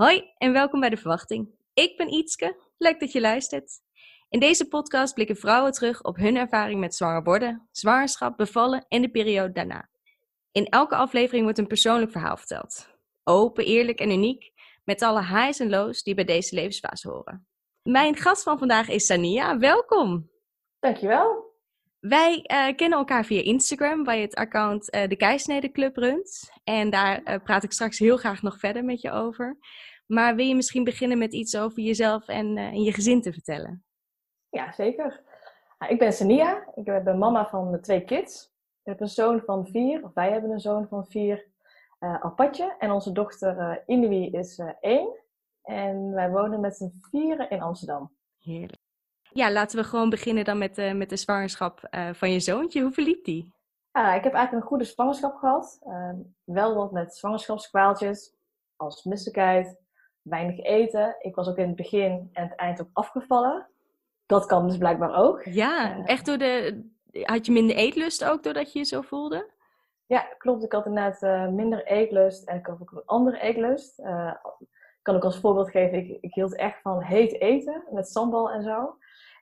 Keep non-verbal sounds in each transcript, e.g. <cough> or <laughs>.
Hoi en welkom bij De Verwachting. Ik ben Ietske, leuk dat je luistert. In deze podcast blikken vrouwen terug op hun ervaring met zwanger worden, zwangerschap, bevallen en de periode daarna. In elke aflevering wordt een persoonlijk verhaal verteld. Open, eerlijk en uniek, met alle highs en lows die bij deze levensfase horen. Mijn gast van vandaag is Sania, welkom! Dankjewel. Wij uh, kennen elkaar via Instagram, waar je het account uh, de Keisnede Club runt. En daar uh, praat ik straks heel graag nog verder met je over. Maar wil je misschien beginnen met iets over jezelf en, en je gezin te vertellen? Ja, zeker. Nou, ik ben Sania. Ik ben mama van twee kids. Ik heb een zoon van vier, of wij hebben een zoon van vier, Alpatje. En onze dochter Inui is één. En wij wonen met z'n vieren in Amsterdam. Heerlijk. Ja, laten we gewoon beginnen dan met, uh, met de zwangerschap uh, van je zoontje. Hoe verliep die? Ja, ik heb eigenlijk een goede zwangerschap gehad. Uh, wel wat met zwangerschapskwaaltjes, als misselijkheid, weinig eten. Ik was ook in het begin en het eind ook afgevallen. Dat kan dus blijkbaar ook. Ja, echt door de... Had je minder eetlust ook doordat je je zo voelde? Ja, klopt. Ik had inderdaad minder eetlust en ik had ook een andere eetlust. ik kan ook als voorbeeld geven, ik, ik hield echt van heet eten met sambal en zo.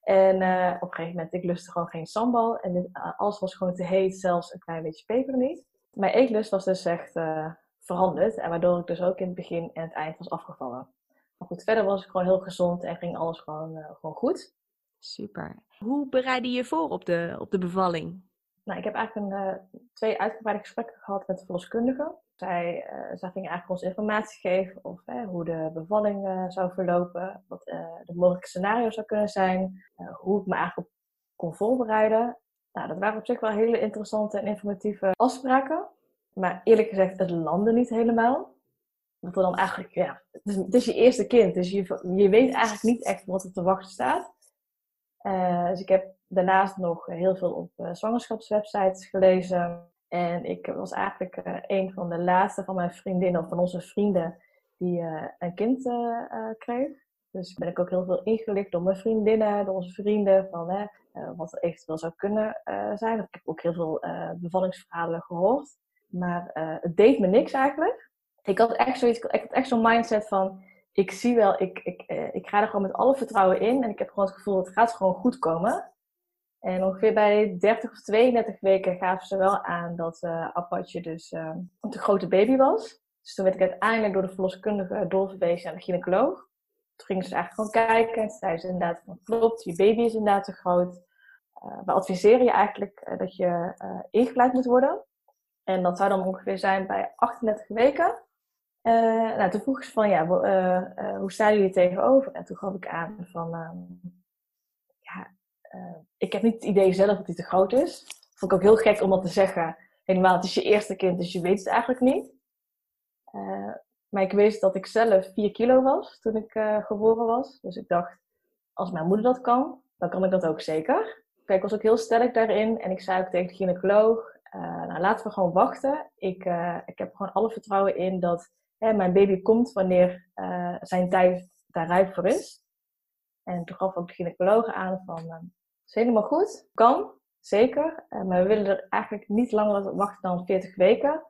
En uh, op een gegeven moment, ik lustte gewoon geen sambal. En uh, alles was gewoon te heet, zelfs een klein beetje peper niet. Mijn eetlust was dus echt uh, veranderd. En waardoor ik dus ook in het begin en het eind was afgevallen. Maar goed, verder was ik gewoon heel gezond en ging alles gewoon, gewoon goed. Super. Hoe bereidde je je voor op de, op de bevalling? Nou, ik heb eigenlijk een, twee uitgebreide gesprekken gehad met de verloskundige. Zij, uh, zij ging eigenlijk ons informatie geven over hoe de bevalling uh, zou verlopen, wat de mogelijke scenario's zou kunnen zijn, hoe ik me eigenlijk kon voorbereiden. Nou, dat waren op zich wel hele interessante en informatieve afspraken. Maar eerlijk gezegd, het landde niet helemaal. Want dan eigenlijk, ja, het is, het is, je eerste kind, dus je, je weet eigenlijk niet echt wat er te wachten staat. dus ik heb daarnaast nog heel veel op zwangerschapswebsites gelezen. En ik was eigenlijk uh, een van de laatste van mijn vriendinnen, of van onze vrienden, die uh, een kind kreeg. Dus ben ik ook heel veel ingelicht door mijn vriendinnen, door onze vrienden, van hè, wat er eventueel zou kunnen zijn. Ik heb ook heel veel bevallingsverhalen gehoord. Maar het deed me niks eigenlijk. Ik had echt zoiets, ik had echt zo'n mindset van, ik zie wel, ik, ik, ik ga er gewoon met alle vertrouwen in. En ik heb gewoon het gevoel, het gaat gewoon goed komen. En ongeveer bij 30 of 32 weken gaven ze wel aan dat uh, Apache dus uh, een te grote baby was. Dus toen werd ik uiteindelijk door de verloskundige doorverwezen naar de gynaecoloog. Toen gingen ze eigenlijk gewoon kijken en zeiden ze inderdaad van klopt, je baby is inderdaad te groot. Uh, we adviseren je eigenlijk dat je ingeleid moet worden. En dat zou dan ongeveer zijn bij 38 weken. nou, toen vroegen ze van ja, hoe staan jullie tegenover? En toen gaf ik aan van ehm, ik heb niet het idee zelf dat hij te groot is. Vond ik ook heel gek om dat te zeggen. Helemaal, het is je eerste kind, dus je weet het eigenlijk niet. Uh, maar ik wist dat ik zelf 4 kilo was toen ik uh, geboren was. Dus ik dacht, als mijn moeder dat kan, dan kan ik dat ook zeker. Ik was ook heel sterk daarin. En ik zei ook tegen de gynaecoloog, nou, laten we gewoon wachten. Ik, ik heb gewoon alle vertrouwen in dat mijn baby komt wanneer zijn tijd daar rijp voor is. En toen gaf ook de gynaecoloog aan van, is helemaal goed. Kan, zeker. Uh, maar we willen er eigenlijk niet langer wachten dan 40 weken.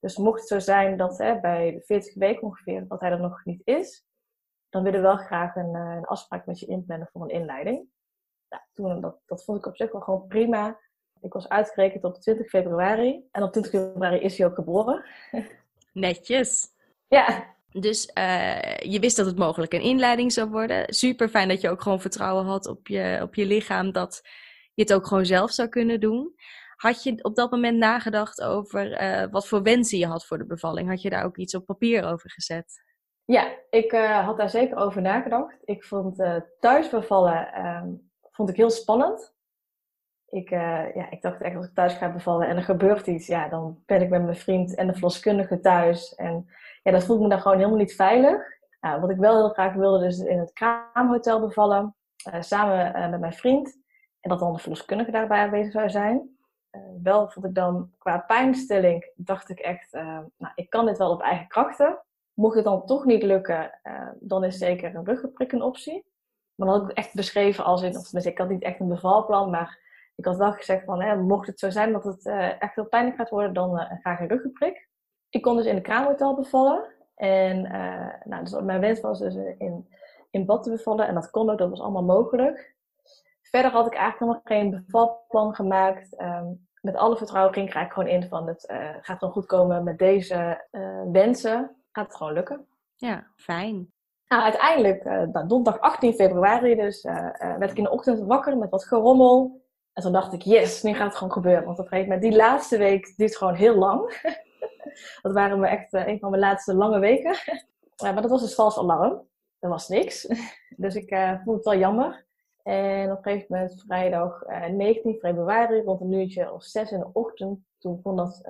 Dus mocht het zo zijn dat hè, bij de 40 weken ongeveer dat hij er nog niet is, dan willen we wel graag een, uh, een afspraak met je inplannen voor een inleiding. Nou, toen, dat, dat vond ik op zich wel gewoon prima. Ik was uitgerekend op 20 februari. En op 20 februari is hij ook geboren. <laughs> Netjes. Ja, dus uh, je wist dat het mogelijk een inleiding zou worden. Super fijn dat je ook gewoon vertrouwen had op je, op je lichaam dat je het ook gewoon zelf zou kunnen doen. Had je op dat moment nagedacht over uh, wat voor wensen je had voor de bevalling? Had je daar ook iets op papier over gezet? Ja, ik uh, had daar zeker over nagedacht. Ik vond thuis bevallen um, vond ik heel spannend. Ik, ja, ik dacht echt als ik thuis ga bevallen en er gebeurt iets, ja, dan ben ik met mijn vriend en de verloskundige thuis. En ja, dat voelt me dan gewoon helemaal niet veilig. Nou, wat ik wel heel graag wilde, dus in het kraamhotel bevallen. Uh, samen uh, met mijn vriend. En dat dan de verloskundige daarbij aanwezig zou zijn. Uh, wel vond ik dan qua pijnstilling, dacht ik echt, nou, ik kan dit wel op eigen krachten. Mocht het dan toch niet lukken, dan is zeker een ruggenprik een optie. Maar dan had ik echt beschreven als in, of ik had niet echt een bevalplan, maar ik had wel gezegd van, hè, mocht het zo zijn dat het echt heel pijnlijk gaat worden, dan graag een ruggenprik. Ik kon dus in de kraamhotel bevallen. En nou, dus mijn wens was dus in, in bad te bevallen. En dat kon ook, dat was allemaal mogelijk. Verder had ik eigenlijk nog geen bevalplan gemaakt. Ehm, met alle vertrouwen ging ik eigenlijk gewoon in van het gaat gewoon goed komen met deze wensen. Gaat het gewoon lukken. Ja, fijn. Nou, uiteindelijk, uh, donderdag 18 februari, dus uh, werd ik in de ochtend wakker met wat gerommel. En toen dacht ik, yes, nu gaat het gewoon gebeuren. Want op een gegeven moment, die laatste week duurt gewoon heel lang. <laughs> dat waren me echt een van mijn laatste lange weken. <laughs> maar dat was dus vals alarm. Er was niks. <laughs> dus ik vond het wel jammer. En op een gegeven moment, vrijdag 19 februari, rond een uurtje of zes in de ochtend, toen begon dat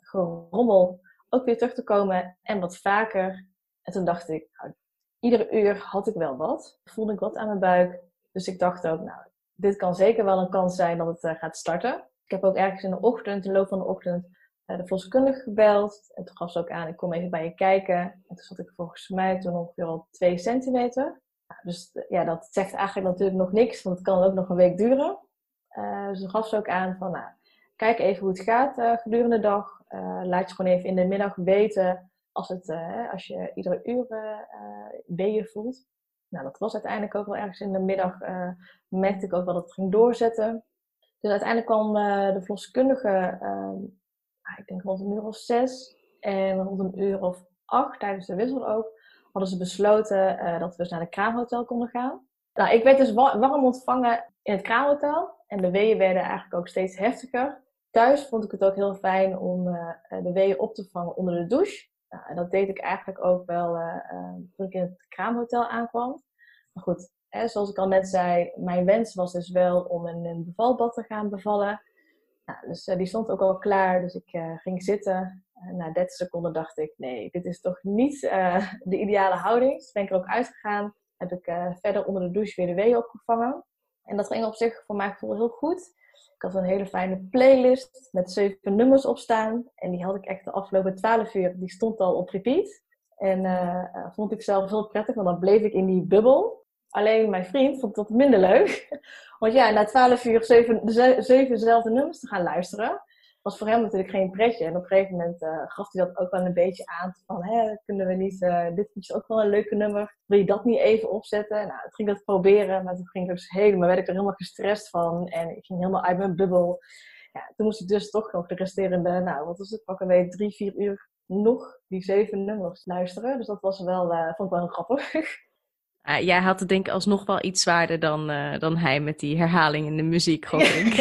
gerommel ook weer terug te komen en wat vaker. En toen dacht ik, nou, iedere uur had ik wel wat. Voelde ik wat aan mijn buik. Dus ik dacht ook, nou, dit kan zeker wel een kans zijn dat het uh, gaat starten. Ik heb ook ergens in de ochtend, in de loop van de ochtend, uh, de verloskundige gebeld. En toen gaf ze ook aan, ik kom even bij je kijken. En toen zat ik volgens mij toen ongeveer al 2 centimeter. Nou, dus eh, ja, dat zegt eigenlijk natuurlijk nog niks, want het kan ook nog een week duren. dus toen gaf ze ook aan van, nou, kijk even hoe het gaat gedurende de dag. laat je gewoon even in de middag weten als, het, als je iedere uur weeën voelt. Nou, dat was uiteindelijk ook wel ergens in de middag, merkte ik ook wel dat het ging doorzetten. Dus uiteindelijk kwam de verloskundige, ehm, ik denk rond een uur of zes en rond een uur of acht tijdens de wissel ook, hadden ze besloten dat we dus naar de kraamhotel konden gaan. Nou, ik werd dus warm ontvangen in het kraamhotel en de weeën werden eigenlijk ook steeds heftiger. Thuis vond ik het ook heel fijn om de weeën op te vangen onder de douche. Nou, en dat deed ik eigenlijk ook wel uh, toen ik in het kraamhotel aankwam. Maar goed, hè, zoals ik al net zei, mijn wens was dus wel om een bevalbad te gaan bevallen. Nou, dus uh, die stond ook al klaar, dus ik ging zitten. na 30 seconden dacht ik, nee, dit is toch niet <laughs> de ideale houding. Dus ben ik er ook uitgegaan. Heb ik verder onder de douche weer de wee opgevangen. En dat ging op zich voor mij gevoel heel goed. Ik had een hele fijne playlist met zeven nummers op staan. En die had ik echt de afgelopen twaalf uur, die stond al op repeat. En vond ik zelf heel prettig, want dan bleef ik in die bubbel. Alleen mijn vriend vond dat minder leuk. <laughs> Want ja, na twaalf uur zeven, zeven dezelfde nummers te gaan luisteren, was voor hem natuurlijk geen pretje. En op een gegeven moment uh, gaf hij dat ook wel een beetje aan. Van, hè, kunnen we niet, uh, dit is ook wel een leuke nummer. Wil je dat niet even opzetten? Nou, ik ging dat proberen. Maar toen ging ik dus helemaal, werd ik er helemaal gestrest van. En ik ging helemaal uit mijn bubbel. Ja, toen moest ik dus toch nog de resterende, nou, wat was het, pakken we drie, vier uur nog die zeven nummers luisteren. Dus dat was wel, uh, vond ik wel grappig. <laughs> Uh, jij had het denk ik alsnog wel iets zwaarder dan, uh, dan hij met die herhaling in de muziek, gok <laughs> ik.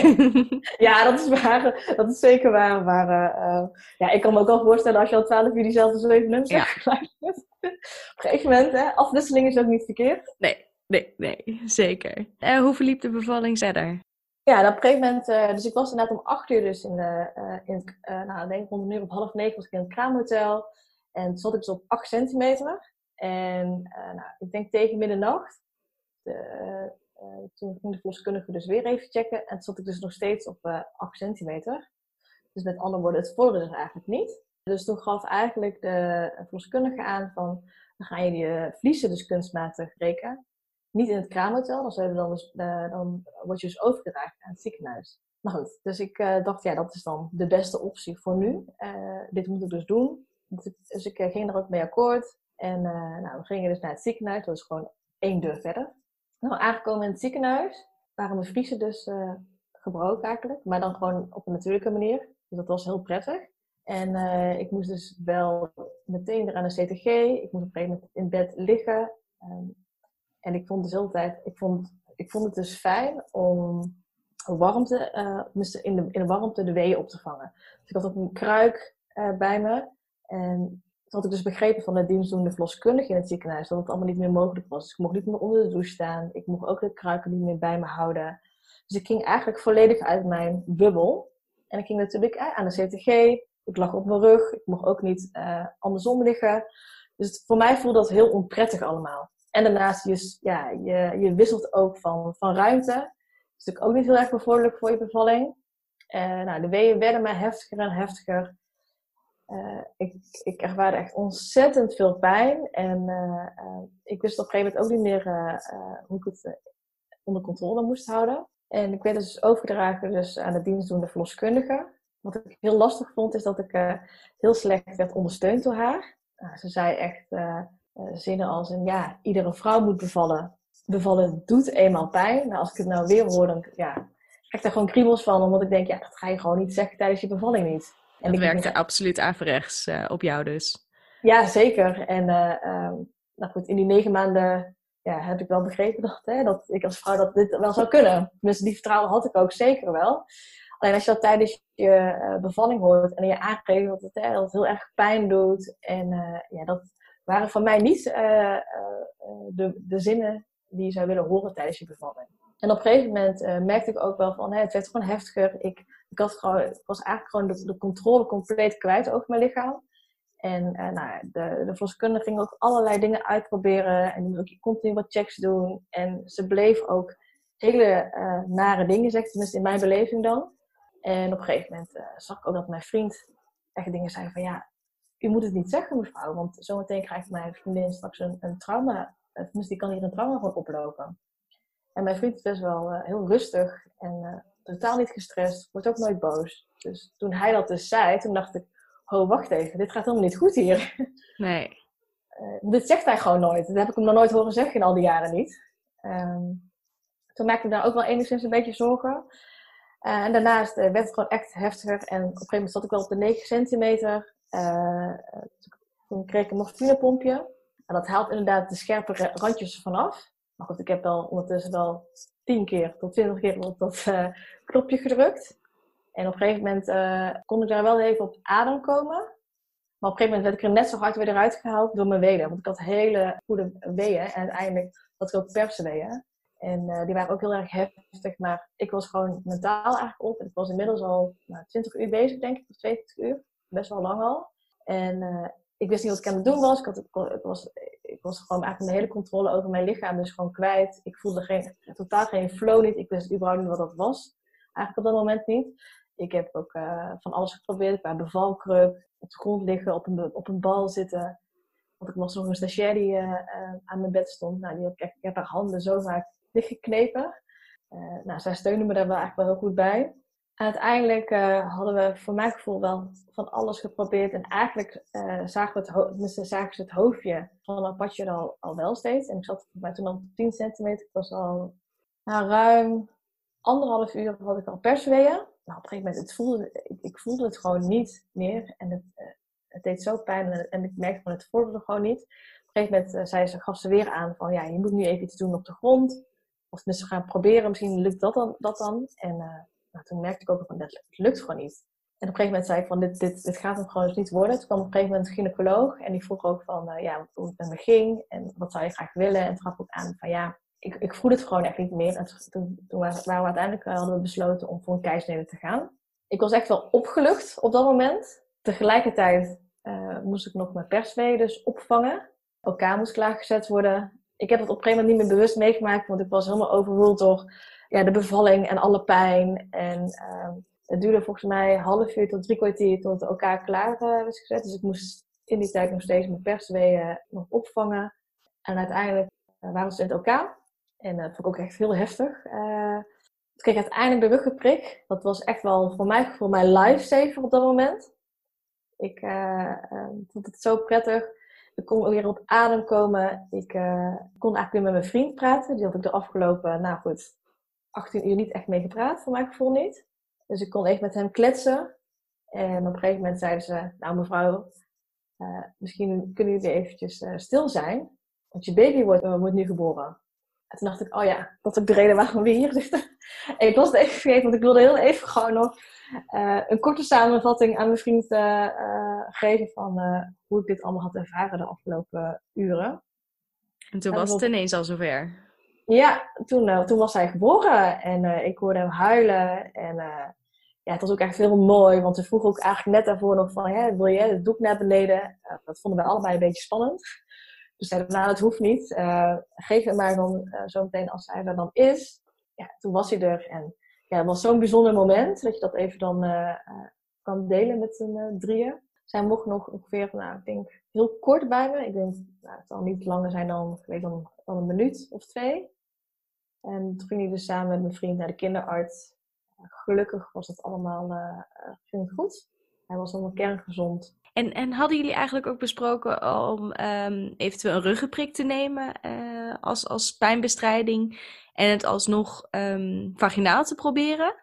ja, dat is waar. Dat is zeker waar. Maar uh, ja, ik kan me ook wel voorstellen als je al twaalf uur diezelfde zeven nummers ja. hebt geluisterd. Op een gegeven moment, hè, afwisseling is ook niet verkeerd. Nee, nee, nee, zeker. hoe verliep de bevalling verder? Ja, op een gegeven moment, dus ik was inderdaad om acht uur dus in, de, in nou, ik denk rond een uur half negen was ik in het kraamhotel. En toen zat ik dus op acht centimeter. En uh, nou, ik denk tegen middernacht, de, uh, toen ging de verloskundige dus weer even checken. En toen zat ik dus nog steeds op uh, 8 centimeter. Dus met andere woorden, het vorderde er eigenlijk niet. Dus toen gaf eigenlijk de verloskundige aan van, dan ga je die vliezen dus kunstmatig breken. Niet in het kraamhotel, dan, zullen dan, dus, dan word je dus overgedragen aan het ziekenhuis. Maar goed, dus ik dacht, ja, dat is dan de beste optie voor nu. dit moet ik dus doen. Dus ik ging er ook mee akkoord. En uh, nou, we gingen dus naar het ziekenhuis. Dat was gewoon één deur verder. Nou, aangekomen in het ziekenhuis waren mijn vriezen dus uh, gebroken eigenlijk. Maar dan gewoon op een natuurlijke manier. Dus dat was heel prettig. En uh, ik moest dus wel meteen weer aan de CTG. Ik moest op een gegeven moment in bed liggen. Um, en ik vond dus altijd, ik vond, ik vond het dus fijn om warmte, in, de, in warmte de weeën op te vangen. Dus ik had ook een kruik bij me. En had ik dus begrepen van de dienstdoende verloskundige in het ziekenhuis dat het allemaal niet meer mogelijk was. Ik mocht niet meer onder de douche staan. Ik mocht ook de kruiken niet meer bij me houden. Dus ik ging eigenlijk volledig uit mijn bubbel. En ik ging natuurlijk eh, aan de CTG. Ik lag op mijn rug. Ik mocht ook niet uh, andersom liggen. Dus voor mij voelde dat heel onprettig allemaal. En daarnaast, je, ja, je, je wisselt ook van, van ruimte. Dat is natuurlijk ook niet heel erg bevorderlijk voor je bevalling. Uh, nou, de weeën werden maar heftiger en heftiger. Uh, ik, ik ervaarde echt ontzettend veel pijn. En uh, uh, ik wist op een gegeven moment ook niet meer hoe ik het onder controle moest houden. En ik werd dus overgedragen dus aan de dienstdoende verloskundige. Wat ik heel lastig vond, is dat ik heel slecht werd ondersteund door haar. Nou, ze zei echt zinnen als een ja, iedere vrouw moet bevallen. Bevallen doet eenmaal pijn. Nou, als ik het nou weer hoor, dan ja, krijg ik daar gewoon kriebels van. Omdat ik denk, ja, dat ga je gewoon niet zeggen tijdens je bevalling niet. En dat werkte absoluut averechts op jou dus. Ja, zeker. En uh, nou goed, in die negen maanden ja, heb ik wel begrepen dat, hè, dat ik als vrouw dat dit wel zou kunnen. Dus die vertrouwen had ik ook zeker wel. Alleen als je dat tijdens je uh, bevalling hoort en je aangeeft dat het, hè, dat het heel erg pijn doet. En uh, ja, dat waren van mij niet uh, de, de zinnen die je zou willen horen tijdens je bevalling. En op een gegeven moment merkte ik ook wel van, hè, het werd gewoon heftiger. Ik, ik, had gewoon, was eigenlijk gewoon de, de controle compleet kwijt over mijn lichaam. En uh, nou, de, de verloskundige ging ook allerlei dingen uitproberen. En die ook continu wat checks doen. En ze bleef ook hele uh, nare dingen zeggen, tenminste in mijn beleving dan. En op een gegeven moment uh, zag ik ook dat mijn vriend echt dingen zei van ja, u moet het niet zeggen mevrouw, want zometeen krijgt mijn vriendin straks een, een trauma. Tenminste, die kan hier een trauma van oplopen. En mijn vriend is best wel heel rustig en totaal niet gestrest, wordt ook nooit boos. Dus toen hij dat dus zei, toen dacht ik, oh wacht even, dit gaat helemaal niet goed hier. <laughs> Nee. Uh, dit zegt hij gewoon nooit. Dat heb ik hem nog nooit horen zeggen in al die jaren niet. Um, toen maakte ik daar ook wel enigszins een beetje zorgen. Uh, en daarnaast uh, werd het gewoon echt heftiger. En op een gegeven moment zat ik wel op de 9 centimeter. toen kreeg ik een morfinepompje. En dat haalt inderdaad de scherpe randjes vanaf. Maar ik heb wel ondertussen wel 10 keer tot 20 keer op dat knopje gedrukt. En op een gegeven moment uh, kon ik daar wel even op adem komen. Maar op een gegeven moment werd ik er net zo hard weer eruit gehaald door mijn weeën. Want ik had hele goede weeën. En uiteindelijk had ik ook persweeën. En uh, die waren ook heel erg heftig. Maar ik was gewoon mentaal eigenlijk op. En ik was inmiddels al nou, 20 uur bezig, denk ik. Of 22 uur. Best wel lang al. En uh, ik wist niet wat ik aan het doen was. Ik, had, was. ik was gewoon eigenlijk hele controle over mijn lichaam dus gewoon kwijt. Ik voelde geen, totaal geen flow niet. Ik wist überhaupt niet wat dat was. Eigenlijk op dat moment niet. Ik heb ook uh, van alles geprobeerd. Bij bevalkruk, op de grond liggen, op een, op een bal zitten. Want ik was nog een stagiair die uh, aan mijn bed stond. Nou, die heb, ik, ik heb haar handen zo vaak dichtgeknepen. Nou, zij steunde me daar wel eigenlijk wel heel goed bij. Uiteindelijk hadden we voor mijn gevoel wel van alles geprobeerd. En eigenlijk zagen, we het zagen ze het hoofdje van een padje al, al wel steeds. En ik zat toen al 10 centimeter. Ik was al nou, ruim anderhalf uur had ik al persweeën nou, op een gegeven moment, het voelde, ik, ik, voelde het gewoon niet meer. En het, uh, het deed zo pijn en, ik merkte van het vorderde gewoon niet. Op een gegeven moment zei ze, gaf ze weer aan van, ja, je moet nu even iets doen op de grond. Of tenminste gaan proberen, misschien lukt dat dan. Dat dan. En uh, nou, toen merkte ik ook van, het lukt gewoon niet. En op een gegeven moment zei ik van, dit, dit, gaat hem gewoon dus niet worden. Toen kwam op een gegeven moment een gynaecoloog en die vroeg ook van, ja, hoe het met me ging en wat zou je graag willen. En toen ook aan van, ja, ik, ik voelde het gewoon echt niet meer. En toen, toen waren we uiteindelijk eh, hadden we besloten om voor een keizersnede te gaan. Ik was echt wel opgelucht op dat moment. Tegelijkertijd uh, moest ik nog mijn perswee dus opvangen. OK moest klaargezet worden. Ik heb het op een gegeven moment niet meer bewust meegemaakt, want ik was helemaal overroeld door ja, de bevalling en alle pijn. En uh, het duurde volgens mij half uur tot drie kwartier tot OK klaar uh, was gezet. Dus ik moest in die tijd nog steeds mijn persweeën nog opvangen. En uiteindelijk waren ze in het OK. En dat vond ik ook echt heel heftig. Uh, kreeg uiteindelijk de ruggenprik. Dat was echt wel voor mij voor mijn lifesaver op dat moment. Ik uh, vond het zo prettig. Ik kon weer op adem komen. Ik kon eigenlijk weer met mijn vriend praten. Die had ik de afgelopen, nou goed, 18 uur niet echt mee gepraat, voor mijn gevoel niet. Dus ik kon even met hem kletsen. En op een gegeven moment zeiden ze, nou mevrouw, misschien kunnen jullie eventjes stil zijn. Want je baby wordt, wordt nu geboren. En toen dacht ik, oh ja, dat is ook de reden waarom we hier zitten. <laughs> ik was het even vergeten, want ik wilde heel even gewoon nog een korte samenvatting aan mijn vriend geven van hoe ik dit allemaal had ervaren de afgelopen uren. En toen was het ineens al zover. Ja, toen, toen was hij geboren en ik hoorde hem huilen. En ja, het was ook echt heel mooi, want ze vroegen ook eigenlijk net daarvoor nog van, wil je het doek naar beneden? dat vonden wij allebei een beetje spannend. Dus zeiden, nou, dat hoeft niet. Geef het maar dan zo meteen als hij er dan is. Ja, toen was hij er. En ja, het was zo'n bijzonder moment dat je dat even dan kan delen met z'n drieën. Zij mocht nog ongeveer, nou, ik denk heel kort bij me. Ik denk, nou, het zal niet langer zijn dan, ik dan, dan een minuut of twee. En toen ging hij dus samen met mijn vriend naar de kinderarts. Gelukkig was het allemaal ging het goed. Hij was allemaal kerngezond. En, en hadden jullie eigenlijk ook besproken om um, eventueel een ruggenprik te nemen uh, als, als pijnbestrijding en het alsnog um, vaginaal te proberen?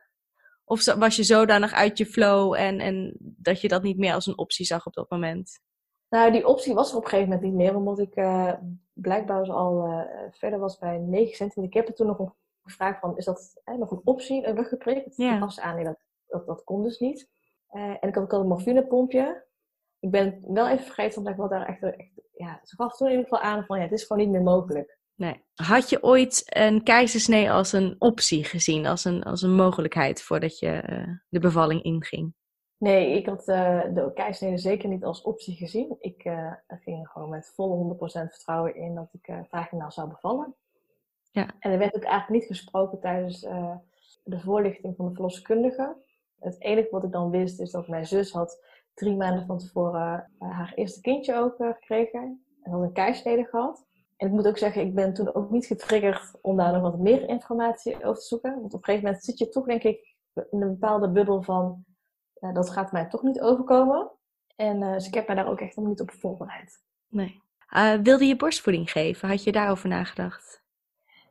Of was je zodanig uit je flow en, en dat je dat niet meer als een optie zag op dat moment? Nou, die optie was er op een gegeven moment niet meer, omdat ik uh, blijkbaar al uh, verder was bij 9 centimeter. Ik heb er toen nog gevraagd van, is dat nog een optie, een ruggeprik? Ja. Ik gaf aan, nee, dat, dat, dat kon dus niet. Uh, en ik had ook al een morfinepompje. Ik ben wel even vergeten, omdat ik wel daar echt, echt ja, ze gaf toen in ieder geval aan van, ja, het is gewoon niet meer mogelijk. Nee. Had je ooit een keizersnee als een optie gezien, als een, als een mogelijkheid voordat je de bevalling inging? Nee, ik had uh, de keizersnede zeker niet als optie gezien. Ik uh, ging gewoon met volle 100% vertrouwen in dat ik uh, vaginaal zou bevallen. Ja. En er werd ook eigenlijk niet gesproken tijdens de voorlichting van de verloskundige. Het enige wat ik dan wist is dat mijn zus had drie maanden van tevoren haar eerste kindje ook gekregen. En had een keisnede gehad. En ik moet ook zeggen, ik ben toen ook niet getriggerd om daar nog wat meer informatie over te zoeken. Want op een gegeven moment zit je toch, denk ik, in een bepaalde bubbel van, uh, dat gaat mij toch niet overkomen. En uh, dus ik heb mij daar ook echt nog niet op voorbereid. Nee. Uh, wilde je borstvoeding geven? Had je daarover nagedacht?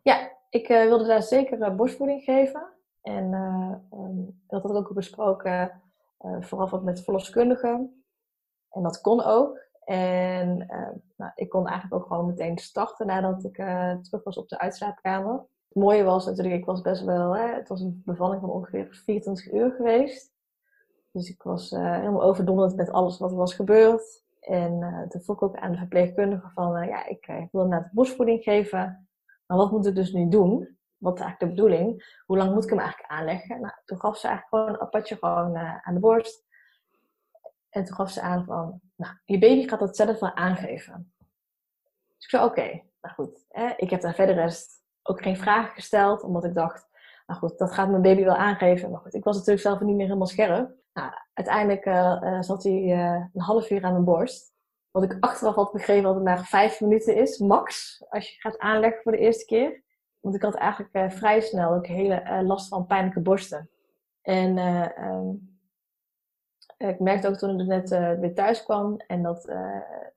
Ja, ik wilde daar zeker borstvoeding geven. En um, dat had ik ook besproken, vooral wat met verloskundigen. En dat kon ook. En nou, ik kon eigenlijk ook gewoon meteen starten nadat ik terug was op de uitslaapkamer. Het mooie was natuurlijk, ik was best wel, hè, het was een bevalling van ongeveer 24 uur geweest. Dus ik was uh, helemaal overdonderd met alles wat er was gebeurd. En toen vroeg ik ook aan de verpleegkundige van, ja, ik, wil net borstvoeding geven. Maar wat moet ik dus nu doen? Wat is eigenlijk de bedoeling? Hoe lang moet ik hem eigenlijk aanleggen? Nou, toen gaf ze eigenlijk gewoon een apatje gewoon aan de borst. En toen gaf ze aan van, nou, je baby gaat dat zelf wel aangeven. Dus ik zei, oké, nou goed. Hè, ik heb daar verder rest ook geen vragen gesteld, omdat ik dacht, nou goed, dat gaat mijn baby wel aangeven. Maar goed, ik was natuurlijk zelf niet meer helemaal scherp. Nou, uiteindelijk uh, zat hij uh, een half uur aan mijn borst. Wat ik achteraf had begrepen dat het maar vijf minuten is, max, als je gaat aanleggen voor de eerste keer. Want ik had eigenlijk vrij snel ook hele last van pijnlijke borsten. En um, ik merkte ook toen ik net weer thuis kwam en dat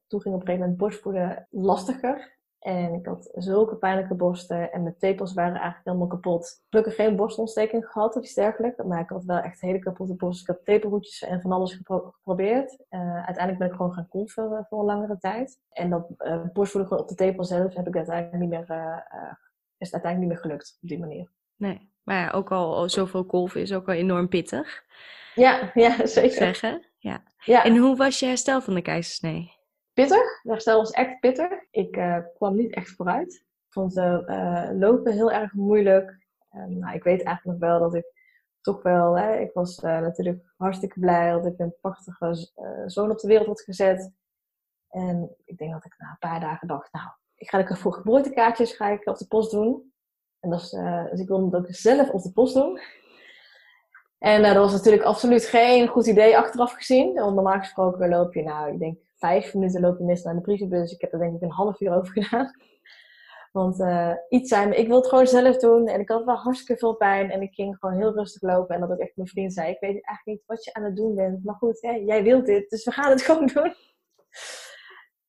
toen ging op een gegeven moment borstvoeden lastiger. En ik had zulke pijnlijke borsten en mijn tepels waren eigenlijk helemaal kapot. Gelukkig geen borstontsteking gehad of iets dergelijks, maar ik had wel echt hele kapotte borsten. Ik had tepelhoedjes en van alles geprobeerd. Uh, uiteindelijk ben ik gewoon gaan kolven voor een langere tijd. En dat borstvoeden gewoon op de tepel zelf heb ik uiteindelijk niet meer, is het uiteindelijk niet meer gelukt op die manier. Nee, maar ja, ook al zoveel kolven is ook al enorm pittig. Ja, ja zeker. Zeggen. Ja. ja. En hoe was je herstel van de keizersnee? Pittig. Het herstel was echt pittig. Ik uh, kwam niet echt vooruit. Ik vond uh, lopen heel erg moeilijk. nou, ik weet eigenlijk nog wel dat ik toch wel... Hè, ik was natuurlijk hartstikke blij dat ik een prachtige zoon op de wereld had gezet. En ik denk dat ik na een paar dagen dacht... Nou, ik ga lekker voor geboortekaartjes ga ik op de post doen. En dat is, dus ik wilde het ook zelf op de post doen. En dat was natuurlijk absoluut geen goed idee achteraf gezien. Want normaal gesproken loop je, nou, ik denk vijf minuten loop je mis naar de brievenbus. Ik heb er denk ik een half uur over gedaan. <laughs> Want uh, iets zei me, ik wil het gewoon zelf doen. En ik had wel hartstikke veel pijn. En ik ging gewoon heel rustig lopen. En dat ook echt mijn vriend zei, ik weet eigenlijk niet wat je aan het doen bent. Maar goed, hè, jij wilt dit, dus we gaan het <laughs> gewoon doen.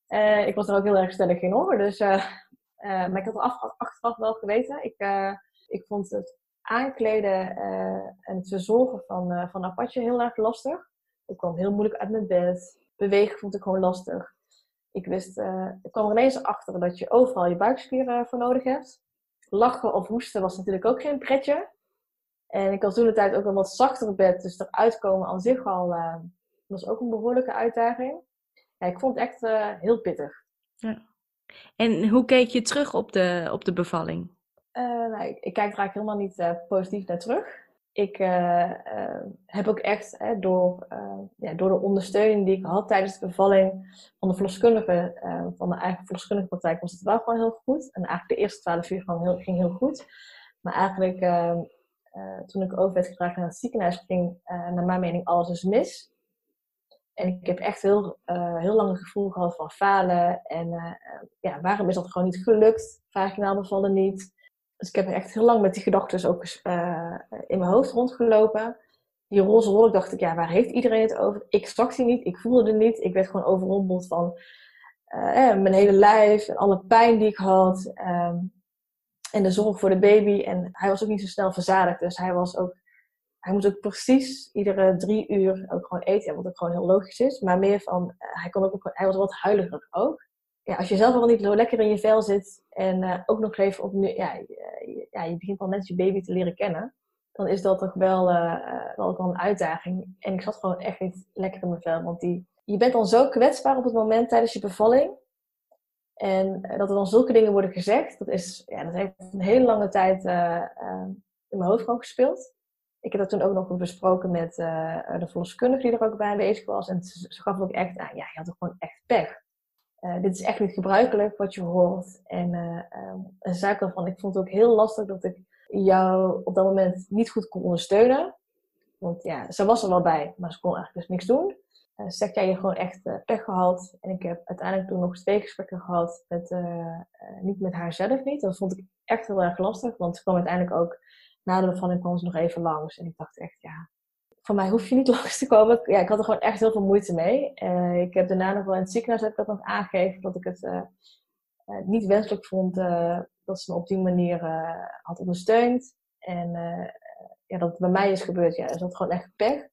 Uh, ik was er ook heel erg stellig in hoor. Dus, maar ik had er achteraf wel geweten. Ik, ik vond het aankleden en het verzorgen van, van Apache heel erg lastig. Ik kwam heel moeilijk uit mijn bed. Bewegen vond ik gewoon lastig. Ik wist, uh, ik kwam er ineens achter dat je overal je buikspieren voor nodig hebt. Lachen of hoesten was natuurlijk ook geen pretje. En ik had toen de tijd ook een wat zachter bed, dus eruit komen aan zich al was ook een behoorlijke uitdaging. Ja, ik vond het echt heel pittig. Ja. En hoe keek je terug op de, op de bevalling? Uh, nou, ik, ik, kijk er eigenlijk helemaal niet uh, positief naar terug. Ik uh, heb ook echt door, ja, door de ondersteuning die ik had tijdens de bevalling van de verloskundige, van mijn eigen verloskundige praktijk, was het wel gewoon heel goed. En eigenlijk de eerste twaalf uur heel, ging heel goed. Maar eigenlijk toen ik over werd gedragen naar het ziekenhuis, ging naar mijn mening alles dus mis. En ik heb echt heel, heel lang het gevoel gehad van falen. En ja, waarom is dat gewoon niet gelukt? Vaginaal bevallen niet. Dus ik heb echt heel lang met die gedachten ook uh, in mijn hoofd rondgelopen. die roze wolk dacht ik, ja, waar heeft iedereen het over? Ik zag die niet, ik voelde het niet. Ik werd gewoon overrompeld van eh, mijn hele lijf en alle pijn die ik had. Ehm, en de zorg voor de baby. En hij was ook niet zo snel verzadigd. Dus hij was ook, hij moest ook precies iedere drie uur ook gewoon eten. Wat ook gewoon heel logisch is. Maar meer van, eh, hij, kon ook, hij was wat huiliger ook. Ja, als je zelf wel niet zo lekker in je vel zit. En uh, ook nog even op, ja, ja, je begint al net je baby te leren kennen dan is dat toch wel, uh, wel een uitdaging. En ik zat gewoon echt niet lekker in mijn vel. Want die, je bent dan zo kwetsbaar op het moment tijdens je bevalling. En eh, dat er dan zulke dingen worden gezegd, dat, is, ja, dat heeft een hele lange tijd in mijn hoofd gewoon gespeeld. Ik heb dat toen ook nog besproken met de verloskundige die er ook bij aanwezig was. En ze gaf ook echt aan, ja, je had toch gewoon echt pech. Dit is echt niet gebruikelijk wat je hoort. En, um, en zei ik van, ik vond het ook heel lastig dat ik jou op dat moment niet goed kon ondersteunen. Want ja, ze was er wel bij, maar ze kon eigenlijk dus niks doen. Uh, zeg jij je gewoon echt uh, pech gehad. En ik heb uiteindelijk toen nog twee gesprekken gehad. Met, niet met haar zelf niet. Dat vond ik echt heel erg lastig. Want ze kwam uiteindelijk ook na de bevalling kwam ze nog even langs. En ik dacht echt, ja, voor mij hoef je niet <laughs> langs te komen. Ja, ik had er gewoon echt heel veel moeite mee. ik heb daarna nog wel in het ziekenhuis heb ik dat nog aangegeven. Dat ik het niet wenselijk vond dat ze me op die manier had ondersteund. En ja, dat het bij mij is gebeurd, ja, is dat gewoon echt pech.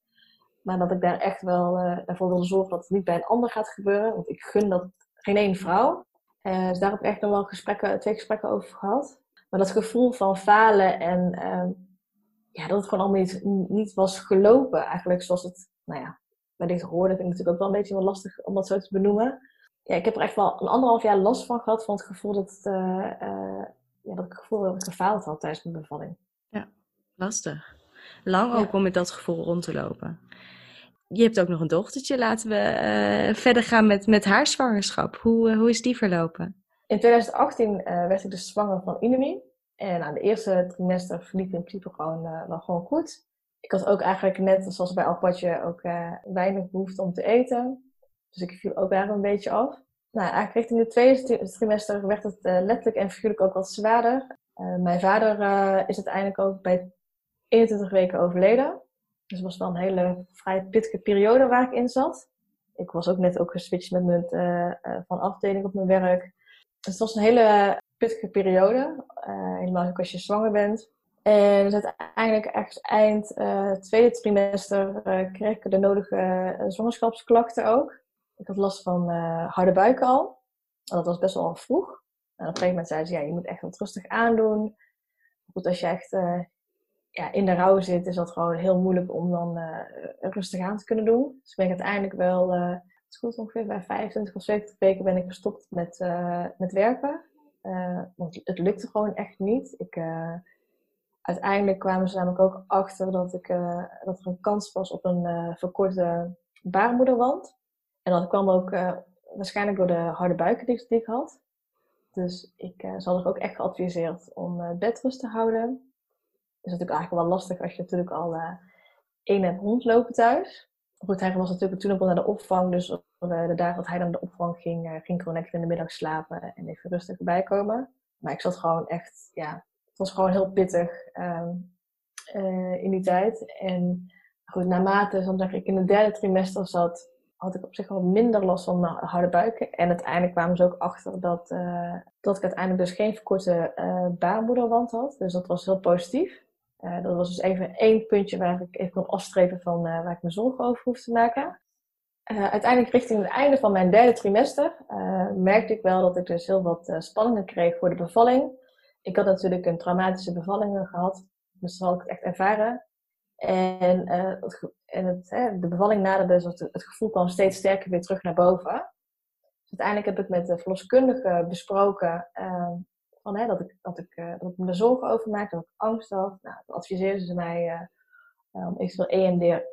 Maar dat ik daar echt wel ervoor wil zorgen dat het niet bij een ander gaat gebeuren. Want ik gun dat geen één vrouw. Dus daar heb ik echt nog wel gesprekken, twee gesprekken over gehad. Maar dat gevoel van falen en uh, ja, dat het gewoon allemaal niet, niet was gelopen. Eigenlijk zoals het, nou ja, wellicht hoorde, vind ik natuurlijk ook wel een beetje wel lastig om dat zo te benoemen. Ja, ik heb er echt wel een anderhalf jaar last van gehad. Van het gevoel dat, het, uh, ja, dat ik het gevoel dat ik gefaald had tijdens mijn bevalling. Ja, lastig. Lang ook om met dat gevoel rond te lopen. Je hebt ook nog een dochtertje. Laten we uh, verder gaan met, met haar zwangerschap. Hoe, uh, hoe is die verlopen? In 2018 uh, werd ik dus zwanger van Inemi. En aan de eerste trimester verliep in principe gewoon, wel gewoon goed. Ik had ook eigenlijk net, zoals bij Alpatje, ook weinig behoefte om te eten. Dus ik viel ook daar een beetje af. Nou, eigenlijk richting het tweede trimester werd het letterlijk en figuurlijk ook wat zwaarder. mijn vader is uiteindelijk ook bij 21 weken overleden. Dus het was wel een hele vrij pittige periode waar ik in zat. Ik was ook net ook geswitcht met mijn, van afdeling op mijn werk. Dus het was een hele pittige periode. Uh, helemaal ook als je zwanger bent. En dus uiteindelijk echt eind uh, tweede trimester kreeg ik de nodige zwangerschapsklachten ook. Ik had last van harde buik al. Dat was best wel vroeg. En op een gegeven moment zei ze, ja, je moet echt wat rustig aandoen. Goed, als je echt ja, in de rouw zit, is dat gewoon heel moeilijk om dan uh, rustig aan te kunnen doen. Dus ben ik uiteindelijk wel, uh, het is goed ongeveer bij 25 of 70 weken ben ik gestopt met, uh, met werken. Want het lukte gewoon echt niet. Ik, uiteindelijk kwamen ze namelijk ook achter dat, ik, dat er een kans was op een verkorte baarmoederwand. En dat kwam ook waarschijnlijk door de harde buiken die, ik had. Dus ik ze hadden ook echt geadviseerd om bedrust te houden is natuurlijk eigenlijk wel lastig als je natuurlijk al één hebt rondlopen thuis. Goed, hij was natuurlijk toen ook al naar de opvang, dus de dagen dat hij naar de opvang ging, uh, ging ik gewoon lekker in de middag slapen en even rustig erbij komen. Maar ik zat gewoon echt, ja, het was gewoon heel pittig um, in die tijd. En goed, naarmate ik in het derde trimester zat, had ik op zich wel minder last van mijn harde buiken. En uiteindelijk kwamen ze ook achter dat, dat ik uiteindelijk dus geen verkorte baarmoederwand had. Dus dat was heel positief. Uh, dat was dus even één puntje waar ik even kon afstrepen van uh, waar ik me zorgen over hoef te maken. Uh, uiteindelijk richting het einde van mijn derde trimester merkte ik wel dat ik dus heel wat spanningen kreeg voor de bevalling. Ik had natuurlijk een traumatische bevalling gehad, dus dat had ik het echt ervaren. En, en het, de bevalling naderde, dus het, gevoel kwam steeds sterker weer terug naar boven. Uiteindelijk heb ik met de verloskundige besproken ehm, van, hè, dat, ik, dat, ik, uh, dat ik me er zorgen over maakte, dat ik angst had. Nou, toen adviseerden ze mij uh, om eventueel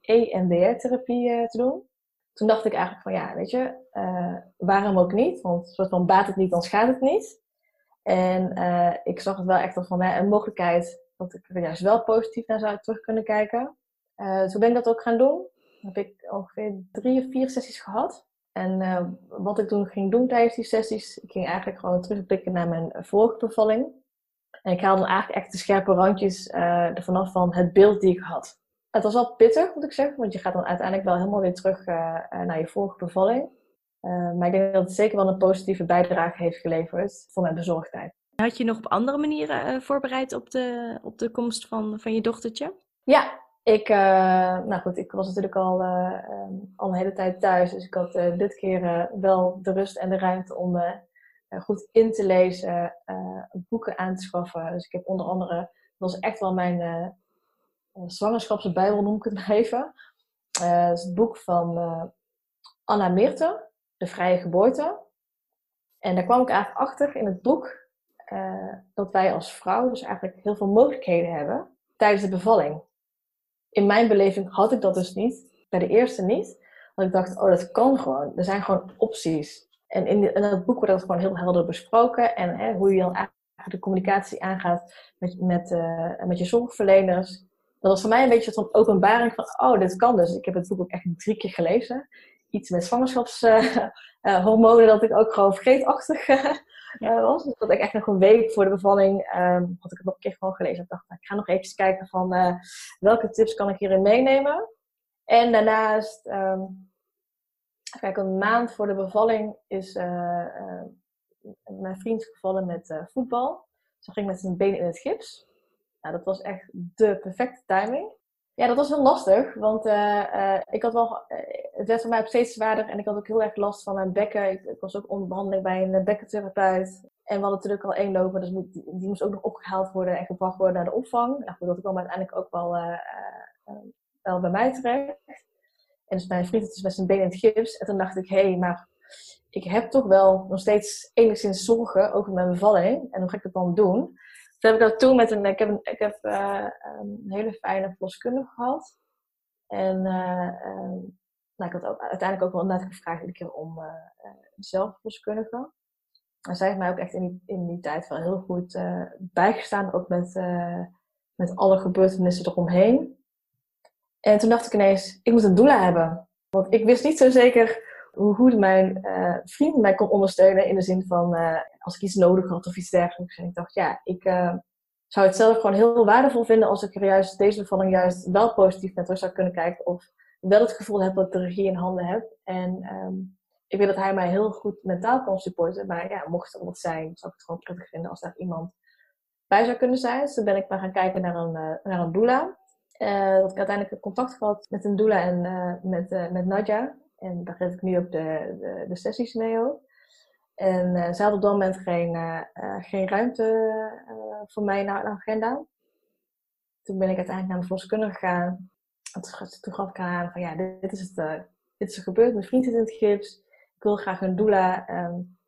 EMDR-therapie e te doen. Toen dacht ik eigenlijk van, ja, weet je, waarom ook niet? Want soort van baat het niet, dan schaadt het niet. En ik zag het wel echt als van hè, een mogelijkheid dat ik er juist wel positief naar zou terug kunnen kijken. toen ben ik dat ook gaan doen. Dan heb ik ongeveer drie of vier sessies gehad. En uh, wat ik toen ging doen tijdens die sessies, ik ging eigenlijk gewoon terugblikken naar mijn vorige bevalling. En ik haalde eigenlijk echt de scherpe randjes uh, ervan af van het beeld die ik had. Het was wel pittig, moet ik zeggen, want je gaat dan uiteindelijk wel helemaal weer terug naar je vorige bevalling. maar ik denk dat het zeker wel een positieve bijdrage heeft geleverd voor mijn bezorgdheid. Had je nog op andere manieren voorbereid op de, op de komst van, van je dochtertje? Ja, ik, uh, nou goed, ik was natuurlijk al, uh, al een hele tijd thuis. Dus ik had uh, dit keer wel de rust en de ruimte om goed in te lezen, boeken aan te schaffen. Dus ik heb onder andere, dat was echt wel mijn zwangerschapsbijbel, noem ik het <laughs> maar even. dat is het boek van Anna Meerte, De Vrije Geboorte. En daar kwam ik eigenlijk achter in het boek dat wij als vrouw dus eigenlijk heel veel mogelijkheden hebben tijdens de bevalling in mijn beleving had ik dat dus niet. Bij de eerste niet. Want ik dacht, oh, dat kan gewoon. Er zijn gewoon opties. En in, in dat boek wordt dat gewoon heel helder besproken. En hè, hoe je dan eigenlijk de communicatie aangaat met, met, uh, met je zorgverleners. Dat was voor mij een beetje zo'n openbaring van, oh, dit kan dus. Ik heb het boek ook echt drie keer gelezen. Iets met zwangerschapshormonen <laughs> uh, uh, dat ik ook gewoon vergeetachtig uh, was. Dus dat ik echt nog een week voor de bevalling um, had ik het nog een keer gewoon gelezen. Ik dacht, nou, ik ga nog even kijken van uh, welke tips kan ik hierin meenemen. En daarnaast, um, kijk, een maand voor de bevalling is uh, mijn vriend gevallen met voetbal. Ze ging met zijn benen in het gips. Nou, dat was echt de perfecte timing. Ja, dat was heel lastig, want uh, uh, ik had wel, uh, het werd voor mij steeds zwaarder en ik had ook heel erg last van mijn bekken. Ik, ik was ook onder behandeling bij een bekkentherapeut. En we hadden natuurlijk al één lopen, dus die, moest ook nog opgehaald worden en gebracht worden naar de opvang. Nou goed, dat kwam uiteindelijk ook wel, wel bij mij terecht. En dus mijn vriend had dus met zijn benen in het gips. En toen dacht ik, hé, hey, maar ik heb toch wel nog steeds enigszins zorgen over mijn bevalling. En hoe ga ik dat dan doen? Heb ik dat toen met een, ik heb, een, ik heb uh, een hele fijne verloskundige gehad. En uh, um, nou, ik had ook, uiteindelijk ook wel net gevraagd iedere keer om uh, zelf verloskundige. En zij heeft mij ook echt in die, in die tijd wel heel goed bijgestaan, ook met, met alle gebeurtenissen eromheen. En toen dacht ik ineens, ik moet een doula hebben. Want ik wist niet zo zeker hoe goed mijn vriend mij kon ondersteunen in de zin van als ik iets nodig had of iets dergelijks. En ik dacht, ja, ik uh, zou het zelf gewoon heel waardevol vinden als ik er juist deze bevalling juist wel positief naar terug zou kunnen kijken. Of wel het gevoel heb dat ik de regie in handen heb. En um, ik weet dat hij mij heel goed mentaal kan supporten. Maar ja, mocht er wat zijn, zou ik het gewoon prettig vinden als daar iemand bij zou kunnen zijn. Dus toen ben ik maar gaan kijken naar een, naar een doula. dat ik uiteindelijk contact gehad met een doula en met, met Nadja. En daar geef ik nu ook de, de, de sessies mee ook. En uh, ze had op dat moment geen, uh, geen ruimte voor mij naar de agenda. Toen ben ik uiteindelijk naar de verloskundige gegaan. Toen gaf ik aan van ja, dit, is het, dit is gebeurd. Mijn vriend zit in het gips. Ik wil graag een doula. Um,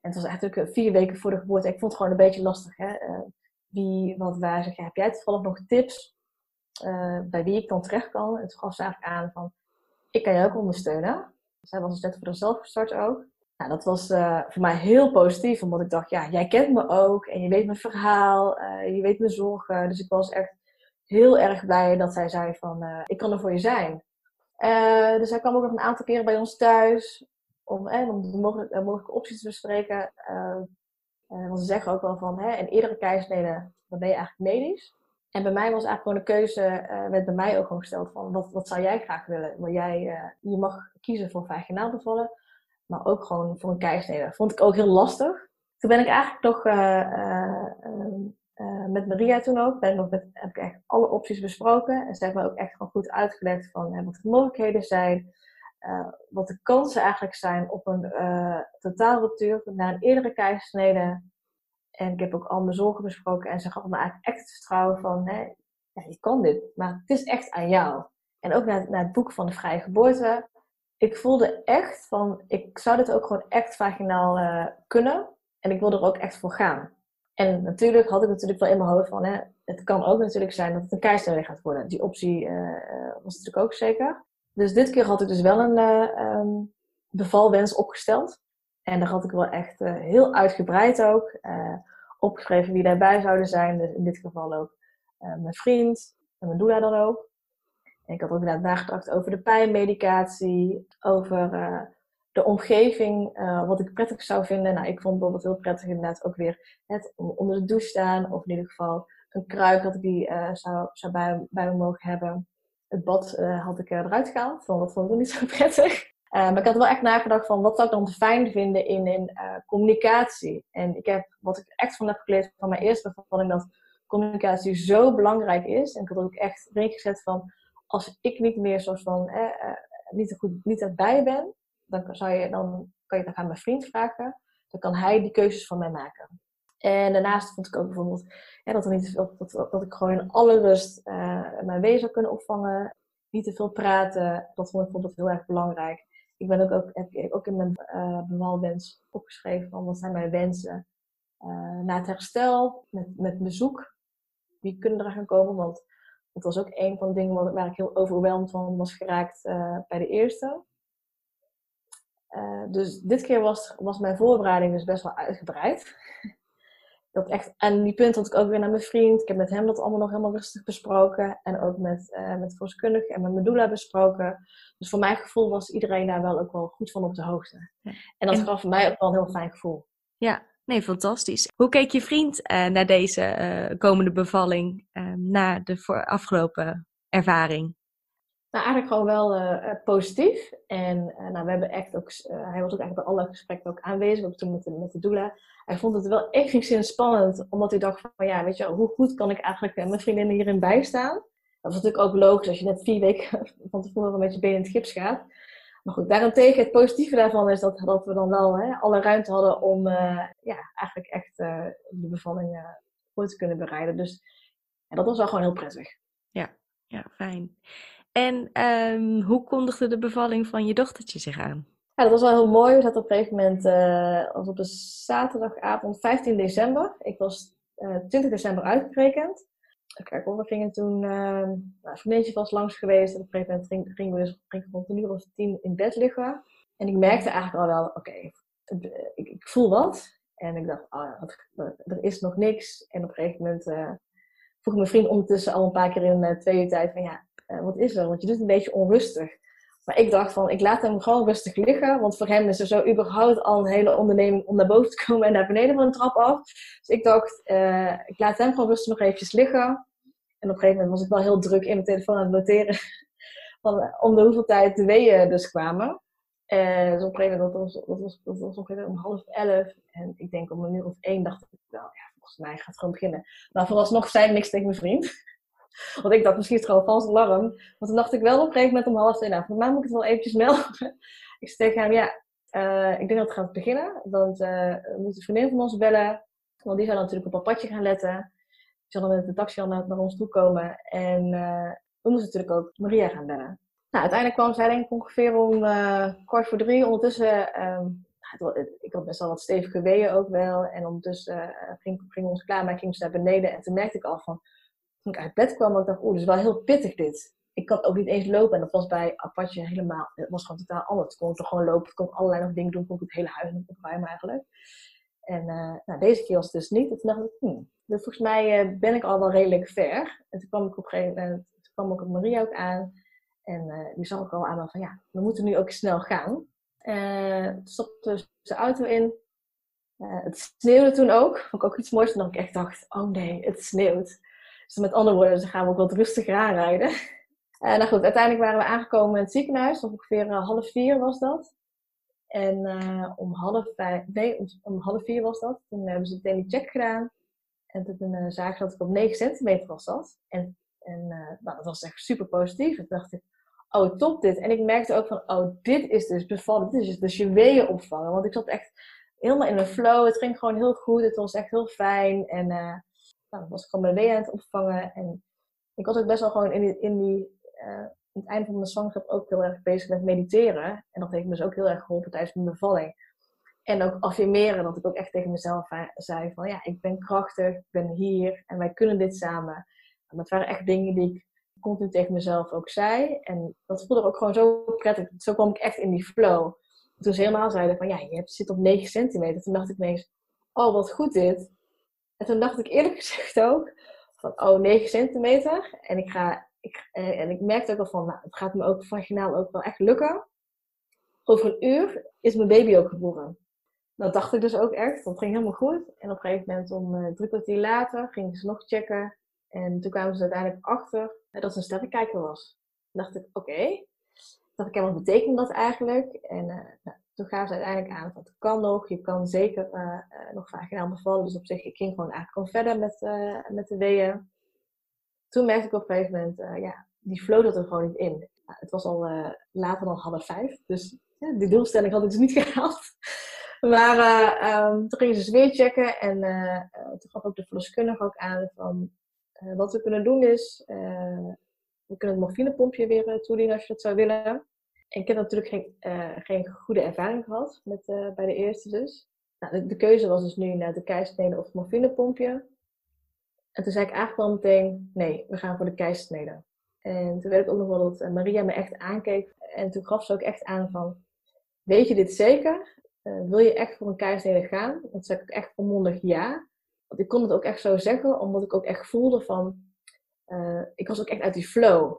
en het was eigenlijk vier weken voor de geboorte. Ik vond het gewoon een beetje lastig. Hè? wie, wat, waar. Zeg, heb jij toevallig nog tips bij wie ik dan terecht kan? En toen gaf ze eigenlijk aan van ik kan je ook ondersteunen. Zij was dus net voor zichzelf gestart ook. Nou, dat was uh, voor mij heel positief, omdat ik dacht, ja, jij kent me ook en je weet mijn verhaal, uh, je weet mijn zorgen. Dus ik was echt heel erg blij dat zij zei van, uh, ik kan er voor je zijn. dus zij kwam ook nog een aantal keren bij ons thuis om, om de mogelijke, mogelijke opties te bespreken. want ze zeggen ook wel van, hè, in eerdere keizersnede, dan ben je eigenlijk medisch. En bij mij was eigenlijk gewoon de keuze, uh, werd bij mij ook gewoon gesteld van, wat, wat zou jij graag willen? Maar jij, je mag kiezen voor vaginaal bevallen, maar ook gewoon voor een keizersnede. Vond ik ook heel lastig. Toen ben ik eigenlijk nog uh, met Maria toen ook, ben ik nog heb ik echt alle opties besproken. En ze heeft me ook echt gewoon goed uitgelegd van wat de mogelijkheden zijn, wat de kansen eigenlijk zijn op een totaalruptuur naar een eerdere keizersnede. En ik heb ook al mijn zorgen besproken. En ze gaf me eigenlijk echt het vertrouwen van, hè, ja, je kan dit, maar het is echt aan jou. En ook naar, naar het boek van de vrije geboorte. Ik voelde echt van, ik zou dit ook gewoon echt vaginaal uh, kunnen. En ik wil er ook echt voor gaan. En natuurlijk had ik natuurlijk wel in mijn hoofd van, hè, het kan ook natuurlijk zijn dat het een keizersnede gaat worden. Die optie uh, was natuurlijk ook zeker. Dus dit keer had ik dus wel een um, bevalwens opgesteld. En daar had ik wel echt heel uitgebreid ook opgeschreven wie daarbij zouden zijn. Dus in dit geval ook mijn vriend en mijn doula dan ook. En ik had ook inderdaad nagedacht over de pijnmedicatie, over de omgeving, wat ik prettig zou vinden. Nou, ik vond bijvoorbeeld heel prettig inderdaad ook weer het onder de douche staan. Of in ieder geval een kruik dat ik die zou, zou bij, bij me mogen hebben. het bad had ik eruit gehaald, want dat vond ik niet zo <laughs> prettig. maar ik had wel echt nagedacht van wat zou ik dan fijn vinden in, in communicatie. En ik heb, wat ik echt van heb geleerd van mijn eerste bevalling, dat communicatie zo belangrijk is. En ik had ook echt erin gezet van, als ik niet meer zoals van, eh, niet, goed, niet erbij ben, dan, zou je, dan kan je dan aan mijn vriend vragen. Dan kan hij die keuzes van mij maken. En daarnaast vond ik ook bijvoorbeeld dat, er niet, dat, dat, dat, ik gewoon in alle rust uh, mijn wezen zou kunnen opvangen. Niet te veel praten. Dat vond ik bijvoorbeeld heel erg belangrijk. Ik ben ook, ook, heb ook in mijn uh, bewalwens opgeschreven van wat zijn mijn wensen. Uh, na het herstel, met, met bezoek. Wie kunnen er gaan komen? Want dat was ook een van de dingen waar ik heel overweldigd van was geraakt bij de eerste. dus dit keer was, was mijn voorbereiding dus best wel uitgebreid <laughs> dat echt, en die punt had ik ook weer naar mijn vriend. Ik heb met hem dat allemaal nog helemaal rustig besproken. En ook met, uh, met en met mijn doula besproken. Dus voor mijn gevoel was iedereen daar wel ook wel goed van op de hoogte. En dat gaf voor mij ook wel een heel fijn gevoel. Ja, nee, fantastisch. Hoe keek je vriend uh, naar deze uh, komende bevalling, na de afgelopen ervaring? Nou, eigenlijk gewoon wel positief. En nou, we hebben echt ook, hij was ook eigenlijk bij alle gesprekken ook aanwezig, ook toen met de, met de doula hij vond het wel enigszins spannend, omdat hij dacht van ja, weet je, hoe goed kan ik eigenlijk mijn vriendinnen hierin bijstaan? Dat was natuurlijk ook logisch als je net vier weken <laughs> van tevoren met je benen in het gips gaat. Maar goed, daarentegen, het positieve daarvan is dat, dat we dan wel hè, alle ruimte hadden om uh, ja, eigenlijk echt uh, die bevalling uh, goed te kunnen bereiden. Dus ja, dat was wel gewoon heel prettig. Ja, ja fijn. En um, hoe kondigde de bevalling van je dochtertje zich aan? Ja, dat was wel heel mooi. We zaten op een gegeven moment, uh, was op een zaterdagavond 15 december. Ik was uh, eh, 20 december uitgerekend. Kijk we gingen toen, uh, nou, was langs geweest. En op een gegeven moment gingen we dus gingen rond een uur of tien in bed liggen. En ik merkte eigenlijk al wel, oké, ik, ik, voel wat. En ik dacht, oh ja, er is nog niks. En op een gegeven moment vroeg mijn vriend ondertussen al een paar keer in twee uur tijd van, ja, wat is er? Want je doet een beetje onrustig. Maar ik dacht van, ik laat hem gewoon rustig liggen. Want voor hem is er zo überhaupt al een hele onderneming om naar boven te komen en naar beneden van de trap af. Dus ik dacht, uh, ik laat hem gewoon rustig nog eventjes liggen. En op een gegeven moment was ik wel heel druk in mijn telefoon aan het noteren. <laughs> Van, eh, om de hoeveel tijd de weeën dus kwamen. Uh, dus op een gegeven moment, was, dat was ongeveer om half elf. En ik denk om een uur of één dacht ik wel, ja, volgens mij gaat het gewoon beginnen. Maar vooralsnog zei ik niks tegen mijn vriend. <laughs> Want ik dacht, misschien is het gewoon vals alarm. Want toen dacht ik wel op een gegeven moment om half twee, nou, voor mij moet ik het wel eventjes melden. <laughs> ik zei tegen hem, ja, uh, ik denk dat het gaat beginnen. Want uh, we moeten een vriendin van ons bellen. Want die zou natuurlijk op een padje gaan letten. Die zal dan met de taxi al naar, naar ons toe komen. En uh, we moesten natuurlijk ook Maria gaan bellen. Nou, uiteindelijk kwam zij denk ik ongeveer om kwart voor drie. Ondertussen, um, ik had best wel wat stevige weeën ook wel. En ondertussen ging, ging ons klaar, maar ging ze naar beneden. En toen merkte ik al van, toen ik uit bed kwam, ik dacht, oeh, dit is wel heel pittig dit. Ik kan ook niet eens lopen. En dat was bij Apache helemaal, het was gewoon totaal anders. Ik kon toch gewoon lopen, ik kon allerlei nog dingen doen, kon ik het hele huis nog opruimen eigenlijk. En uh, nou, deze keer was het dus niet. En dacht ik, hmm, dus volgens mij uh, ben ik al wel redelijk ver. En toen kwam ik op een gegeven moment, toen kwam ik op Maria ook aan. En uh, die zag ik al aan van, ja, we moeten nu ook snel gaan. toen stapte dus de auto in. het sneeuwde toen ook. Vond ik ook iets moois. Toen ik echt dacht, oh nee, het sneeuwt. Dus met andere woorden, ze gaan we ook wat rustiger aanrijden. En nou goed, uiteindelijk waren we aangekomen in het ziekenhuis. Ongeveer uh, half vier was dat. En uh, om half vijf, nee, om, om, half vier was dat. Toen hebben ze meteen die check gedaan. En toen zagen ze dat ik op 9 centimeter was zat. En, en nou, dat was echt super positief. Toen dacht ik, oh top dit. En ik merkte ook van, oh dit is dus bevallen. Dit is dus je weeën opvangen. Want ik zat echt helemaal in een flow. Het ging gewoon heel goed. Het was echt heel fijn. En nou, was ik gewoon mijn wee aan het opvangen. En ik was ook best wel gewoon in die, in die uh, het einde van mijn zwangerschap ook heel erg bezig met mediteren. En dat heeft me dus ook heel erg geholpen tijdens mijn bevalling. En ook affirmeren, dat ik ook echt tegen mezelf zei van ja, ik ben krachtig, ik ben hier en wij kunnen dit samen. En dat waren echt dingen die ik continu tegen mezelf ook zei. En dat voelde ook gewoon zo prettig. Zo kwam ik echt in die flow. Toen ze helemaal zeiden van ja, je zit op 9 centimeter. Toen dacht ik ineens, oh wat goed dit. En toen dacht ik eerlijk gezegd ook van, oh, 9 centimeter. En ik, ga, ik, eh, en ik merkte ook al van, nou, het gaat me ook vaginaal ook wel echt lukken. Over een uur is mijn baby ook geboren. Dat dacht ik dus ook echt. Dat ging helemaal goed. En op een gegeven moment, om uh, drie kwartier later, gingen ze nog checken. En toen kwamen ze uiteindelijk achter dat ze een sterrenkijker was. dacht ik, oké. dacht ik, wat betekent dat eigenlijk? En nou, toen gaven ze uiteindelijk aan, dat kan nog. Je kan zeker nog vaginaal bevallen. Dus op zich, ik ging gewoon eigenlijk gewoon verder met, met de weeën. Toen merkte ik op een gegeven moment, ja, die flow er gewoon niet in. het was al later dan half vijf. Dus die doelstelling had ik dus niet <laughs> gehaald. Maar uh, um, toen gingen ze weer checken en uh, toen gaf ook de verloskundige ook aan van uh, wat we kunnen doen is, we kunnen het morfinepompje weer toedienen als je dat zou willen. En ik heb natuurlijk geen, geen goede ervaring gehad met, bij de eerste dus. Nou, de, keuze was dus nu naar de keisnede of het morfinepompje. En toen zei ik eigenlijk wel meteen, nee, we gaan voor de keisnede. En toen weet ik ook nog wel dat Maria me echt aankeek. En toen gaf ze ook echt aan van, weet je dit zeker? Wil je echt voor een keizersnede gaan? Dat zeg ik echt volmondig ja. Want ik kon het ook echt zo zeggen, omdat ik ook echt voelde van... Ik was ook echt uit die flow.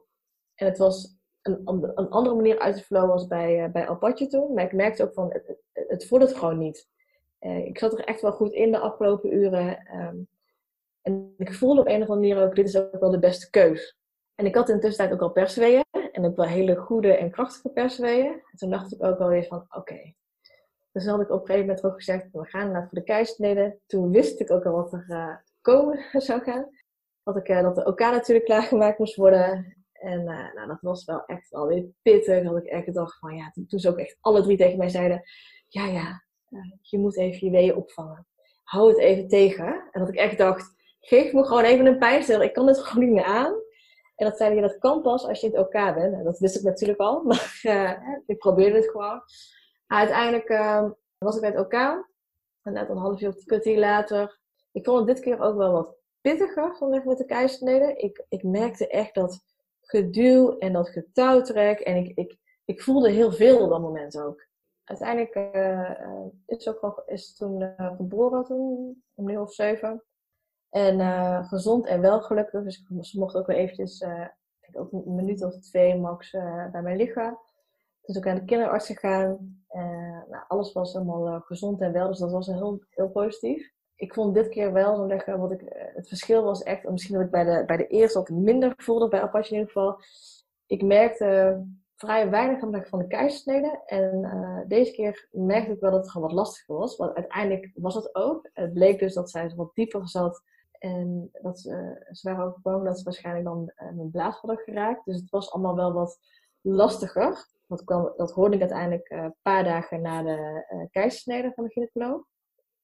En het was een, een andere manier uit de flow was bij, uh, bij Alpatje toen. Maar ik merkte ook van, het, het, het gewoon niet. ik zat er echt wel goed in de afgelopen uren. Um, en ik voelde op een of andere manier ook, dit is ook wel de beste keus. En ik had in de tussentijd ook al persweeën. En ook wel hele goede en krachtige persweeën. En toen dacht ik ook wel weer van, oké. Okay. Dus had ik op een gegeven moment ook gezegd, we gaan naar voor de keizersnede. Toen wist ik ook al wat er uh, komen <laughs> zou gaan. Dat, ik, dat de OK natuurlijk klaargemaakt moest worden. En uh, nou, dat was wel echt alweer pittig. Dat ik echt dacht van, ja, toen, ze ook echt alle drie tegen mij zeiden, ja, ja, je moet even je weeën opvangen. Hou het even tegen. En dat ik echt dacht, geef me gewoon even een pijnstiller. Ik kan het <laughs> gewoon niet meer aan. En dat zeiden je, dat kan pas als je in het OK bent. En dat wist ik natuurlijk al, <laughs> maar uh, ik probeerde het gewoon. uiteindelijk uh, was ik bij het OK. En net een half uur, kwartier later. Ik vond het dit keer ook wel wat pittiger, vanwege met de keizersnede. Ik, ik merkte echt dat geduw en dat getouwtrek. En ik, ik, ik voelde heel veel op dat moment ook. Uiteindelijk uh, is, ook, is toen geboren, toen, om een of zeven. En uh, gezond en wel gelukkig. Dus ze mocht ook weer eventjes, uh, ook een minuut of twee max uh, bij mij liggen. Dus ook naar de kinderarts gegaan. nou, alles was helemaal gezond en wel, dus dat was heel, heel positief. Ik vond dit keer wel zo leggen, wat ik, het verschil was echt, misschien dat ik bij de, bij de eerste wat minder voelde, bij Apache in ieder geval. Ik merkte vrij weinig van de keizersnede. En deze keer merkte ik wel dat het gewoon wat lastiger was. Want uiteindelijk was het ook. Het bleek dus dat zij wat dieper zat en dat, ze waren ook dat ze waarschijnlijk dan uh, mijn blaas hadden geraakt. Dus het was allemaal wel wat lastiger. Dat, kwam, dat hoorde ik uiteindelijk een paar dagen na de keizersnede van de gynaecoloog.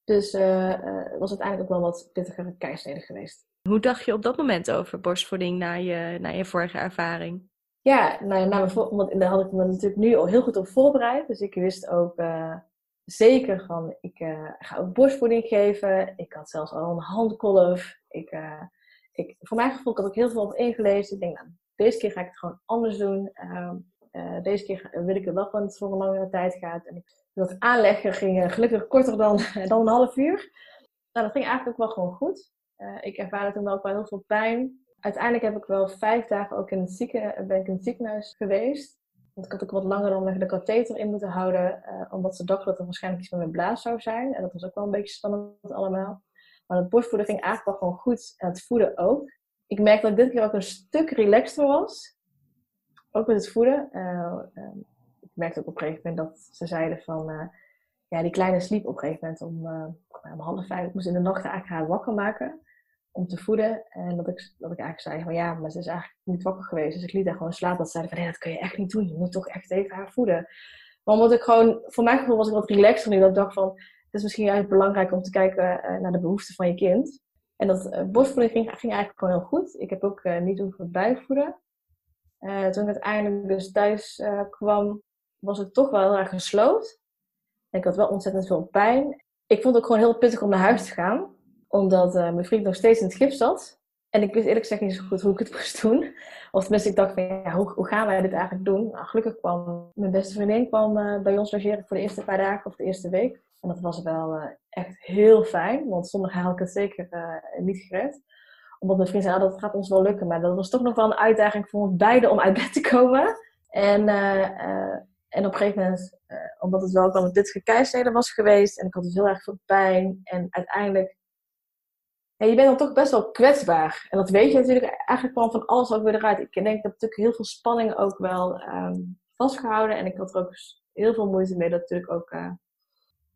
Dus het was uiteindelijk ook wel wat pittiger keizersnede geweest. Hoe dacht je op dat moment over borstvoeding na je, na je vorige ervaring? Ja, nou, na mijn, want daar had ik me natuurlijk nu al heel goed op voorbereid. Dus ik wist ook zeker van, ik uh, ga ook borstvoeding geven. Ik had zelfs al een handkolf. Ik, uh, ik, voor mijn gevoel had ik heel veel op ingelezen. Ik denk, nou, deze keer ga ik het gewoon anders doen. Uh, deze keer wil ik er wel dat het voor een langere tijd gaat. En ik, dat aanleggen ging gelukkig korter dan, <laughs> dan een half uur. Nou, dat ging eigenlijk ook wel gewoon goed. ik ervaarde toen wel ook wel heel veel pijn. Uiteindelijk heb ik wel vijf dagen ook in het, zieken, ben ik in ziekenhuis geweest. Want ik had ook wat langer dan de katheter in moeten houden, uh, omdat ze dachten dat er waarschijnlijk iets met mijn blaas zou zijn. En dat was ook wel een beetje spannend allemaal. Maar het borstvoeden ging eigenlijk wel gewoon goed en het voeden ook. Ik merkte dat ik dit keer ook een stuk relaxter was. Ook met het voeden. Ik merkte ook op een gegeven moment dat ze zeiden van... ja, die kleine sliep op een gegeven moment om, om half vijf. Ik moest in de nacht eigenlijk haar wakker maken om te voeden. En dat ik, dat ik eigenlijk zei van ja, maar ze is eigenlijk niet wakker geweest. Dus ik liet haar gewoon slapen. Dat zeiden van nee, dat kun je echt niet doen. Je moet toch echt even haar voeden. Maar omdat ik gewoon, voor mijn gevoel was ik wat relaxter nu. Dat ik dacht van, het is misschien eigenlijk belangrijk om te kijken uh, naar de behoeften van je kind. En dat uh, borstvoeding ging, ging, eigenlijk gewoon heel goed. Ik heb ook uh, niet hoeven bijvoeden. toen ik uiteindelijk dus thuis kwam, was het toch wel heel erg gesloopt. ik had wel ontzettend veel pijn. Ik vond het ook gewoon heel pittig om naar huis te gaan omdat uh, mijn vriend nog steeds in het gips zat. En ik wist eerlijk gezegd niet zo goed hoe ik het <laughs> moest doen. Of tenminste, ik dacht van, ja, hoe, hoe gaan wij dit eigenlijk doen? Nou, gelukkig kwam mijn beste vriendin kwam, uh, bij ons logeren voor de eerste paar dagen of de eerste week. En dat was wel uh, echt heel fijn, want zonder haar had ik het zeker niet gered. Omdat mijn vriend zei, ah, dat gaat ons wel lukken. Maar dat was toch nog wel een uitdaging voor ons beiden om uit bed te komen. En, en op een gegeven moment, omdat het wel kwam een pittige keizersnede was geweest. En ik had dus heel erg veel pijn. En uiteindelijk ja, je bent dan toch best wel kwetsbaar. En dat weet je natuurlijk eigenlijk gewoon van alles ook weer eruit. Ik denk dat natuurlijk heel veel spanning ook wel ehm, vastgehouden. En ik had er ook heel veel moeite mee dat natuurlijk ook uh,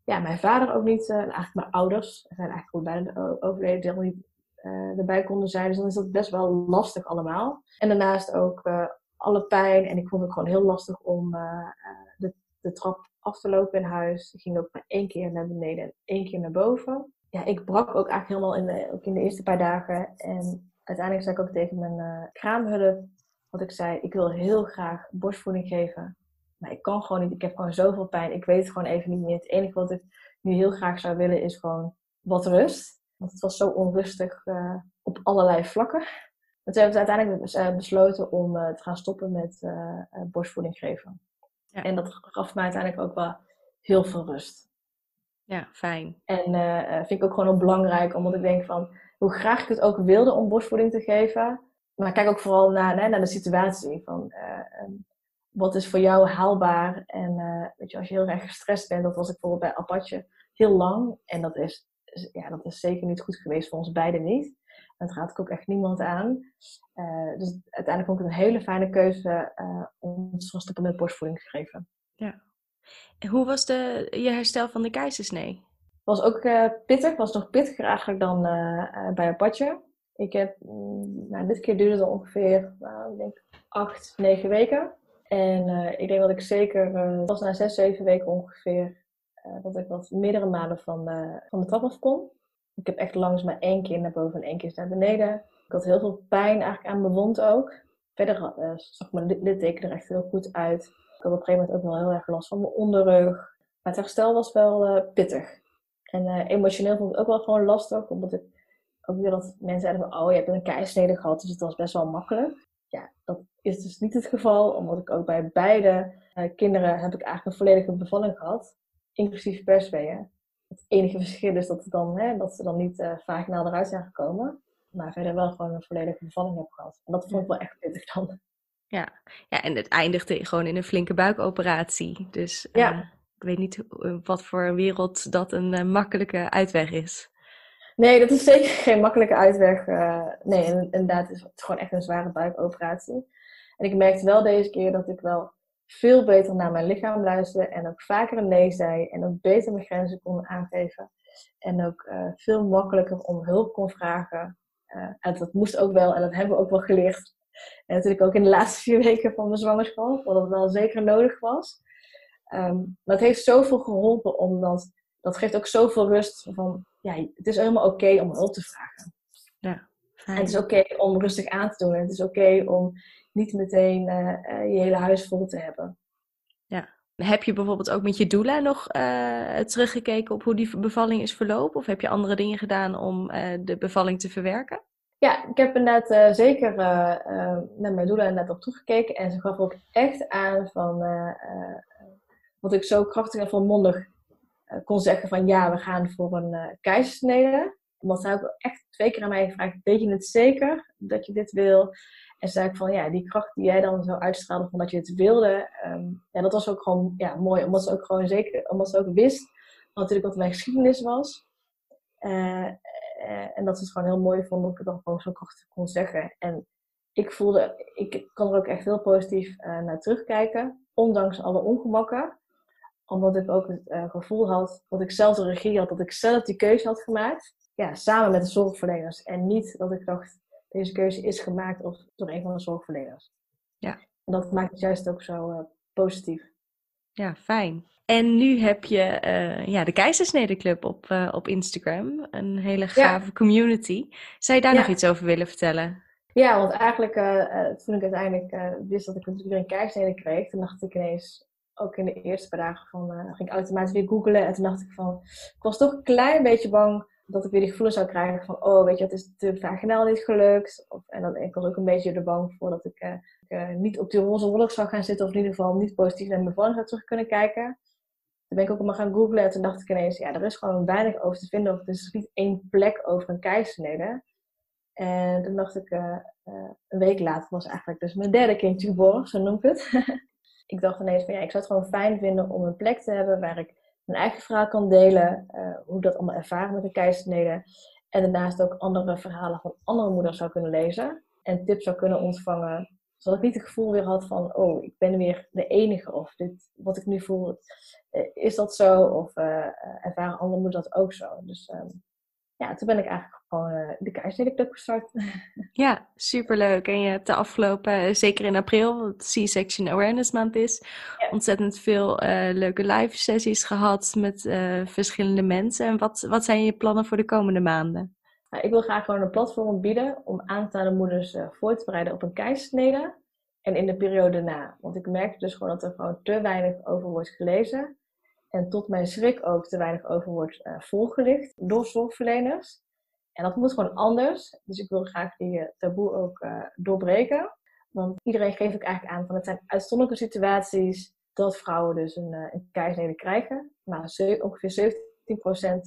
ja, mijn vader ook niet, uh, eigenlijk mijn ouders, zijn eigenlijk ook bijna overleden, die niet uh, erbij konden zijn. Dus dan is dat best wel lastig allemaal. En daarnaast ook alle pijn. En ik vond het gewoon heel lastig om de, de trap af te lopen in huis. Ik ging ook maar één keer naar beneden en één keer naar boven. Ja, ik brak ook eigenlijk helemaal in de, ook in de eerste paar dagen. En uiteindelijk zei ik ook tegen mijn uh, kraamhulp, wat ik zei, ik wil heel graag borstvoeding geven. Maar ik kan gewoon niet, ik heb gewoon zoveel pijn. Ik weet het gewoon even niet meer. Het enige wat ik nu heel graag zou willen is gewoon wat rust. Want het was zo onrustig op allerlei vlakken. En toen hebben we uiteindelijk dus, besloten om uh, te gaan stoppen met borstvoeding geven. Ja. En dat gaf mij uiteindelijk ook wel heel veel rust. Ja, fijn. En uh, vind ik ook gewoon heel belangrijk, omdat ik denk van hoe graag ik het ook wilde om borstvoeding te geven. Maar kijk ook vooral naar, naar de situatie. Van, uh, wat is voor jou haalbaar? En uh, weet je, als je heel erg gestrest bent, dat was ik bijvoorbeeld bij Apache heel lang. En dat is, ja, dat is zeker niet goed geweest voor ons beiden niet. Dat gaat ook echt niemand aan. Uh, dus uiteindelijk vond ik het een hele fijne keuze uh, om te stoppen met borstvoeding te geven. Ja. En hoe was de, je herstel van de keizersnee? Was ook uh, pittig. Was nog pittiger eigenlijk dan bij padje. Ik heb, mm, nou, dit keer duurde het ongeveer, nou, ik denk acht, negen weken. En ik denk dat ik zeker, het was na zes, zeven weken ongeveer, dat ik wat meerdere maanden van, van de trap af kon. Ik heb echt langs maar één keer naar boven en één keer naar beneden. Ik had heel veel pijn eigenlijk aan mijn wond ook. Verder uh, zag mijn litteken er echt heel goed uit. Ik had op een gegeven moment ook wel heel erg last van mijn onderrug. Maar het herstel was wel uh, pittig. En uh, emotioneel vond ik het ook wel gewoon lastig. Omdat ik ook weer dat mensen zeiden van, oh je hebt een keisnede gehad. Dus het was best wel makkelijk. Ja, dat is dus niet het geval. Omdat ik ook bij beide kinderen heb ik eigenlijk een volledige bevalling gehad. Inclusief persweeën. Het enige verschil is dat, het dan, hè, dat ze dan niet uh, vaginaal eruit zijn gekomen. Maar verder wel gewoon een volledige bevalling heb gehad. En dat vond ik wel echt pittig dan. Ja, ja en het eindigde gewoon in een flinke buikoperatie. Dus uh, ja. ik weet niet wat voor een wereld dat een uh, makkelijke uitweg is. Nee, dat is zeker <laughs> geen makkelijke uitweg. nee, inderdaad is het gewoon echt een zware buikoperatie. En ik merkte wel deze keer dat ik wel veel beter naar mijn lichaam luisterde en ook vaker een nee zei en ook beter mijn grenzen kon aangeven. En ook uh, veel makkelijker om hulp kon vragen. Uh, en dat moest ook wel en dat hebben we ook wel geleerd. En natuurlijk ook in de laatste vier weken van mijn zwangerschap, wat het wel zeker nodig was. Um, maar het heeft zoveel geholpen, omdat dat geeft ook zoveel rust van, ja, het is helemaal oké om hulp te vragen. Ja, en het is oké om rustig aan te doen. En het is oké om niet meteen uh, je hele huis vol te hebben. Ja. Heb je bijvoorbeeld ook met je doula nog uh, teruggekeken op hoe die bevalling is verlopen? Of heb je andere dingen gedaan om de bevalling te verwerken? Ja, ik heb inderdaad zeker met mijn doula net op teruggekeken. En ze gaf ook echt aan van wat ik zo krachtig en volmondig kon zeggen van ja, we gaan voor een keizersnede. Want zij ook echt twee keer aan mij gevraagd, weet je het zeker dat je dit wil? En zei ik van, ja, die kracht die jij dan zo uitstraalde van dat je het wilde, um, ja, dat was ook gewoon ja, mooi. Omdat ze ook gewoon zeker, omdat ze ook wist natuurlijk wat mijn geschiedenis was. Uh, uh, en dat ze het gewoon heel mooi vond dat ik het dan gewoon zo krachtig kon zeggen. En ik voelde, ik kan er ook echt heel positief uh, naar terugkijken, ondanks alle ongemakken. Omdat ik ook het gevoel had dat ik zelf de regie had, dat ik zelf die keuze had gemaakt. Ja, samen met de zorgverleners. En niet dat ik dacht, deze keuze is gemaakt of door een van de zorgverleners. Ja. En dat maakt het juist ook zo uh, positief. Ja, fijn. En nu heb je uh, ja, de Keizersnede op, uh, op Instagram. Een hele gave community. Zou je daar nog iets over willen vertellen? Ja, want eigenlijk toen ik uiteindelijk wist dat ik natuurlijk weer een keizersnede kreeg, toen dacht ik ineens, ook in de eerste paar dagen van, ging ik automatisch weer googlen. En toen dacht ik van, ik was toch een klein beetje bang dat ik weer die gevoelens zou krijgen van, oh, weet je, het is de vaginaal niet gelukt. Of, en dan, ik was ook een beetje er bang voor dat ik uh, niet op die roze wolk zou gaan zitten, of in ieder geval niet positief naar mijn bevalling zou terug kunnen kijken. Toen ben ik ook allemaal gaan googlen en toen dacht ik ineens, ja, er is gewoon weinig over te vinden. Of er is niet één plek over een keizersnede. En toen dacht ik, uh, een week later was eigenlijk dus mijn derde kindje geboren, zo noem ik het. <laughs> ik dacht ineens van, ja, ik zou het gewoon fijn vinden om een plek te hebben waar ik mijn eigen verhaal kan delen. Uh, hoe ik dat allemaal ervaren met de keizersnede. En daarnaast ook andere verhalen van andere moeders zou kunnen lezen. En tips zou kunnen ontvangen. Zodat ik niet het gevoel weer had van, oh, ik ben weer de enige. Of dit, wat ik nu voel, eh, is dat zo? Of uh, ervaren andere moeders dat ook zo? Dus ehm, ja, toen ben ik eigenlijk gewoon uh, de Keizersnede gestart. <laughs> Ja, superleuk. En je hebt de afgelopen, zeker in april, wat C-Section Awareness Maand is, ontzettend veel leuke live sessies gehad met verschillende mensen. En wat, wat zijn je plannen voor de komende maanden? Nou, ik wil graag gewoon een platform bieden om aanstaande moeders voor te bereiden op een keizersnede. En in de periode na. Want ik merk dus gewoon dat er gewoon te weinig over wordt gelezen. En tot mijn schrik ook te weinig over wordt uh, volgelicht door zorgverleners. En dat moet gewoon anders. Dus ik wil graag die uh, taboe ook uh, doorbreken. Want iedereen geeft ook eigenlijk aan van het zijn uitzonderlijke situaties dat vrouwen dus een, een keizersnede krijgen. Maar ongeveer 17%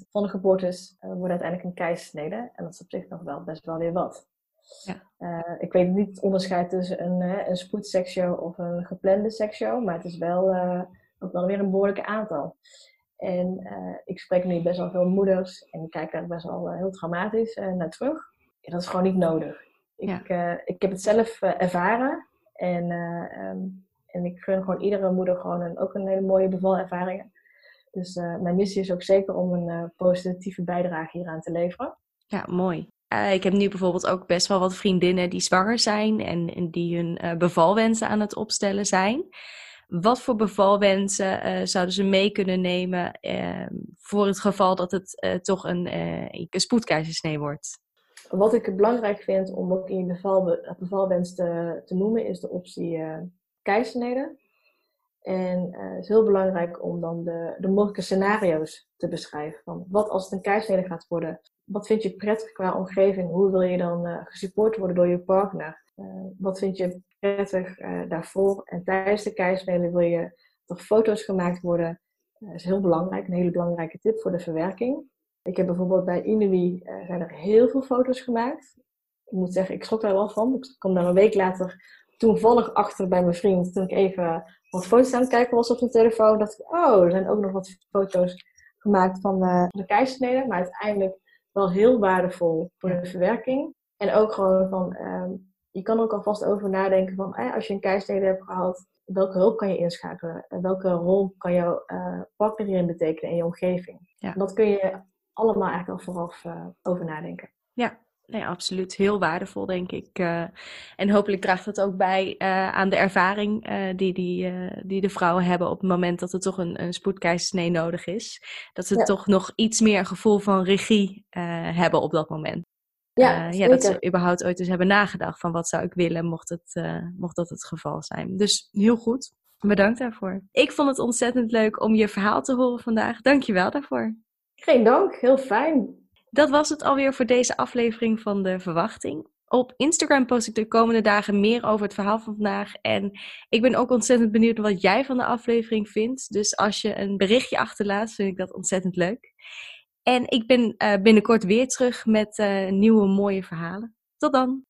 van de geboortes worden uiteindelijk een keizersnede. En dat is op zich nog wel best wel weer wat. Ja. ik weet niet het onderscheid tussen een, een spoedseksio of een geplande seksio. Maar het is wel ook wel weer een behoorlijke aantal. En uh, ik spreek nu best wel veel moeders en ik kijk daar best wel uh, heel dramatisch uh, naar terug. Ja, dat is gewoon niet nodig. Ik, ja. ik heb het zelf ervaren en, um, en ik gun gewoon iedere moeder gewoon een, ook een hele mooie bevalervaring. Dus mijn missie is ook zeker om een positieve bijdrage hieraan te leveren. Ja, mooi. ik heb nu bijvoorbeeld ook best wel wat vriendinnen die zwanger zijn en, en die hun bevalwensen aan het opstellen zijn. Wat voor bevalwensen uh, zouden ze mee kunnen nemen uh, voor het geval dat het uh, toch een, een spoedkeizersnee wordt? Wat ik belangrijk vind om ook in je beval, bevalwens te, te noemen, is de optie keizersnede. En het is heel belangrijk om dan de, de mogelijke scenario's te beschrijven. Van wat als het een keizersnede gaat worden? Wat vind je prettig qua omgeving? Hoe wil je dan gesupport worden door je partner? wat vind je prettig uh, daarvoor. En tijdens de keispelen wil je toch foto's gemaakt worden. Eh, dat is heel belangrijk, een hele belangrijke tip voor de verwerking. Ik heb bijvoorbeeld bij Inui uh, zijn er heel veel foto's gemaakt. Ik moet zeggen, ik schrok daar wel van. Ik kwam daar een week later toevallig achter bij mijn vriend. Toen ik even wat foto's aan het kijken was op mijn telefoon. dacht ik, oh, er zijn ook nog wat foto's gemaakt van de keisnede. Maar uiteindelijk wel heel waardevol voor de verwerking. En ook gewoon van, ehm, je kan ook alvast over nadenken van eh, als je een keisnede hebt gehad, welke hulp kan je inschakelen? En welke rol kan jouw uh, partner hierin betekenen in je omgeving? Ja. dat kun je allemaal eigenlijk al vooraf uh, over nadenken. Ja, nee, absoluut. Heel waardevol, denk ik. Uh, en hopelijk draagt het ook bij uh, aan de ervaring uh, die, die, die de vrouwen hebben op het moment dat er toch een, een spoedkeizersnee nodig is. Dat ze ja. toch nog iets meer gevoel van regie hebben op dat moment. Ja, ja, dat ze überhaupt ooit eens hebben nagedacht van wat zou ik willen mocht, het, mocht dat het geval zijn. Dus heel goed. Bedankt daarvoor. Ik vond het ontzettend leuk om je verhaal te horen vandaag. Dank je wel daarvoor. Geen dank, heel fijn. Dat was het alweer voor deze aflevering van De Verwachting. Op Instagram post ik de komende dagen meer over het verhaal van vandaag. En ik ben ook ontzettend benieuwd wat jij van de aflevering vindt. Dus als je een berichtje achterlaat, vind ik dat ontzettend leuk. En ik ben uh, binnenkort weer terug met uh, nieuwe mooie verhalen. Tot dan!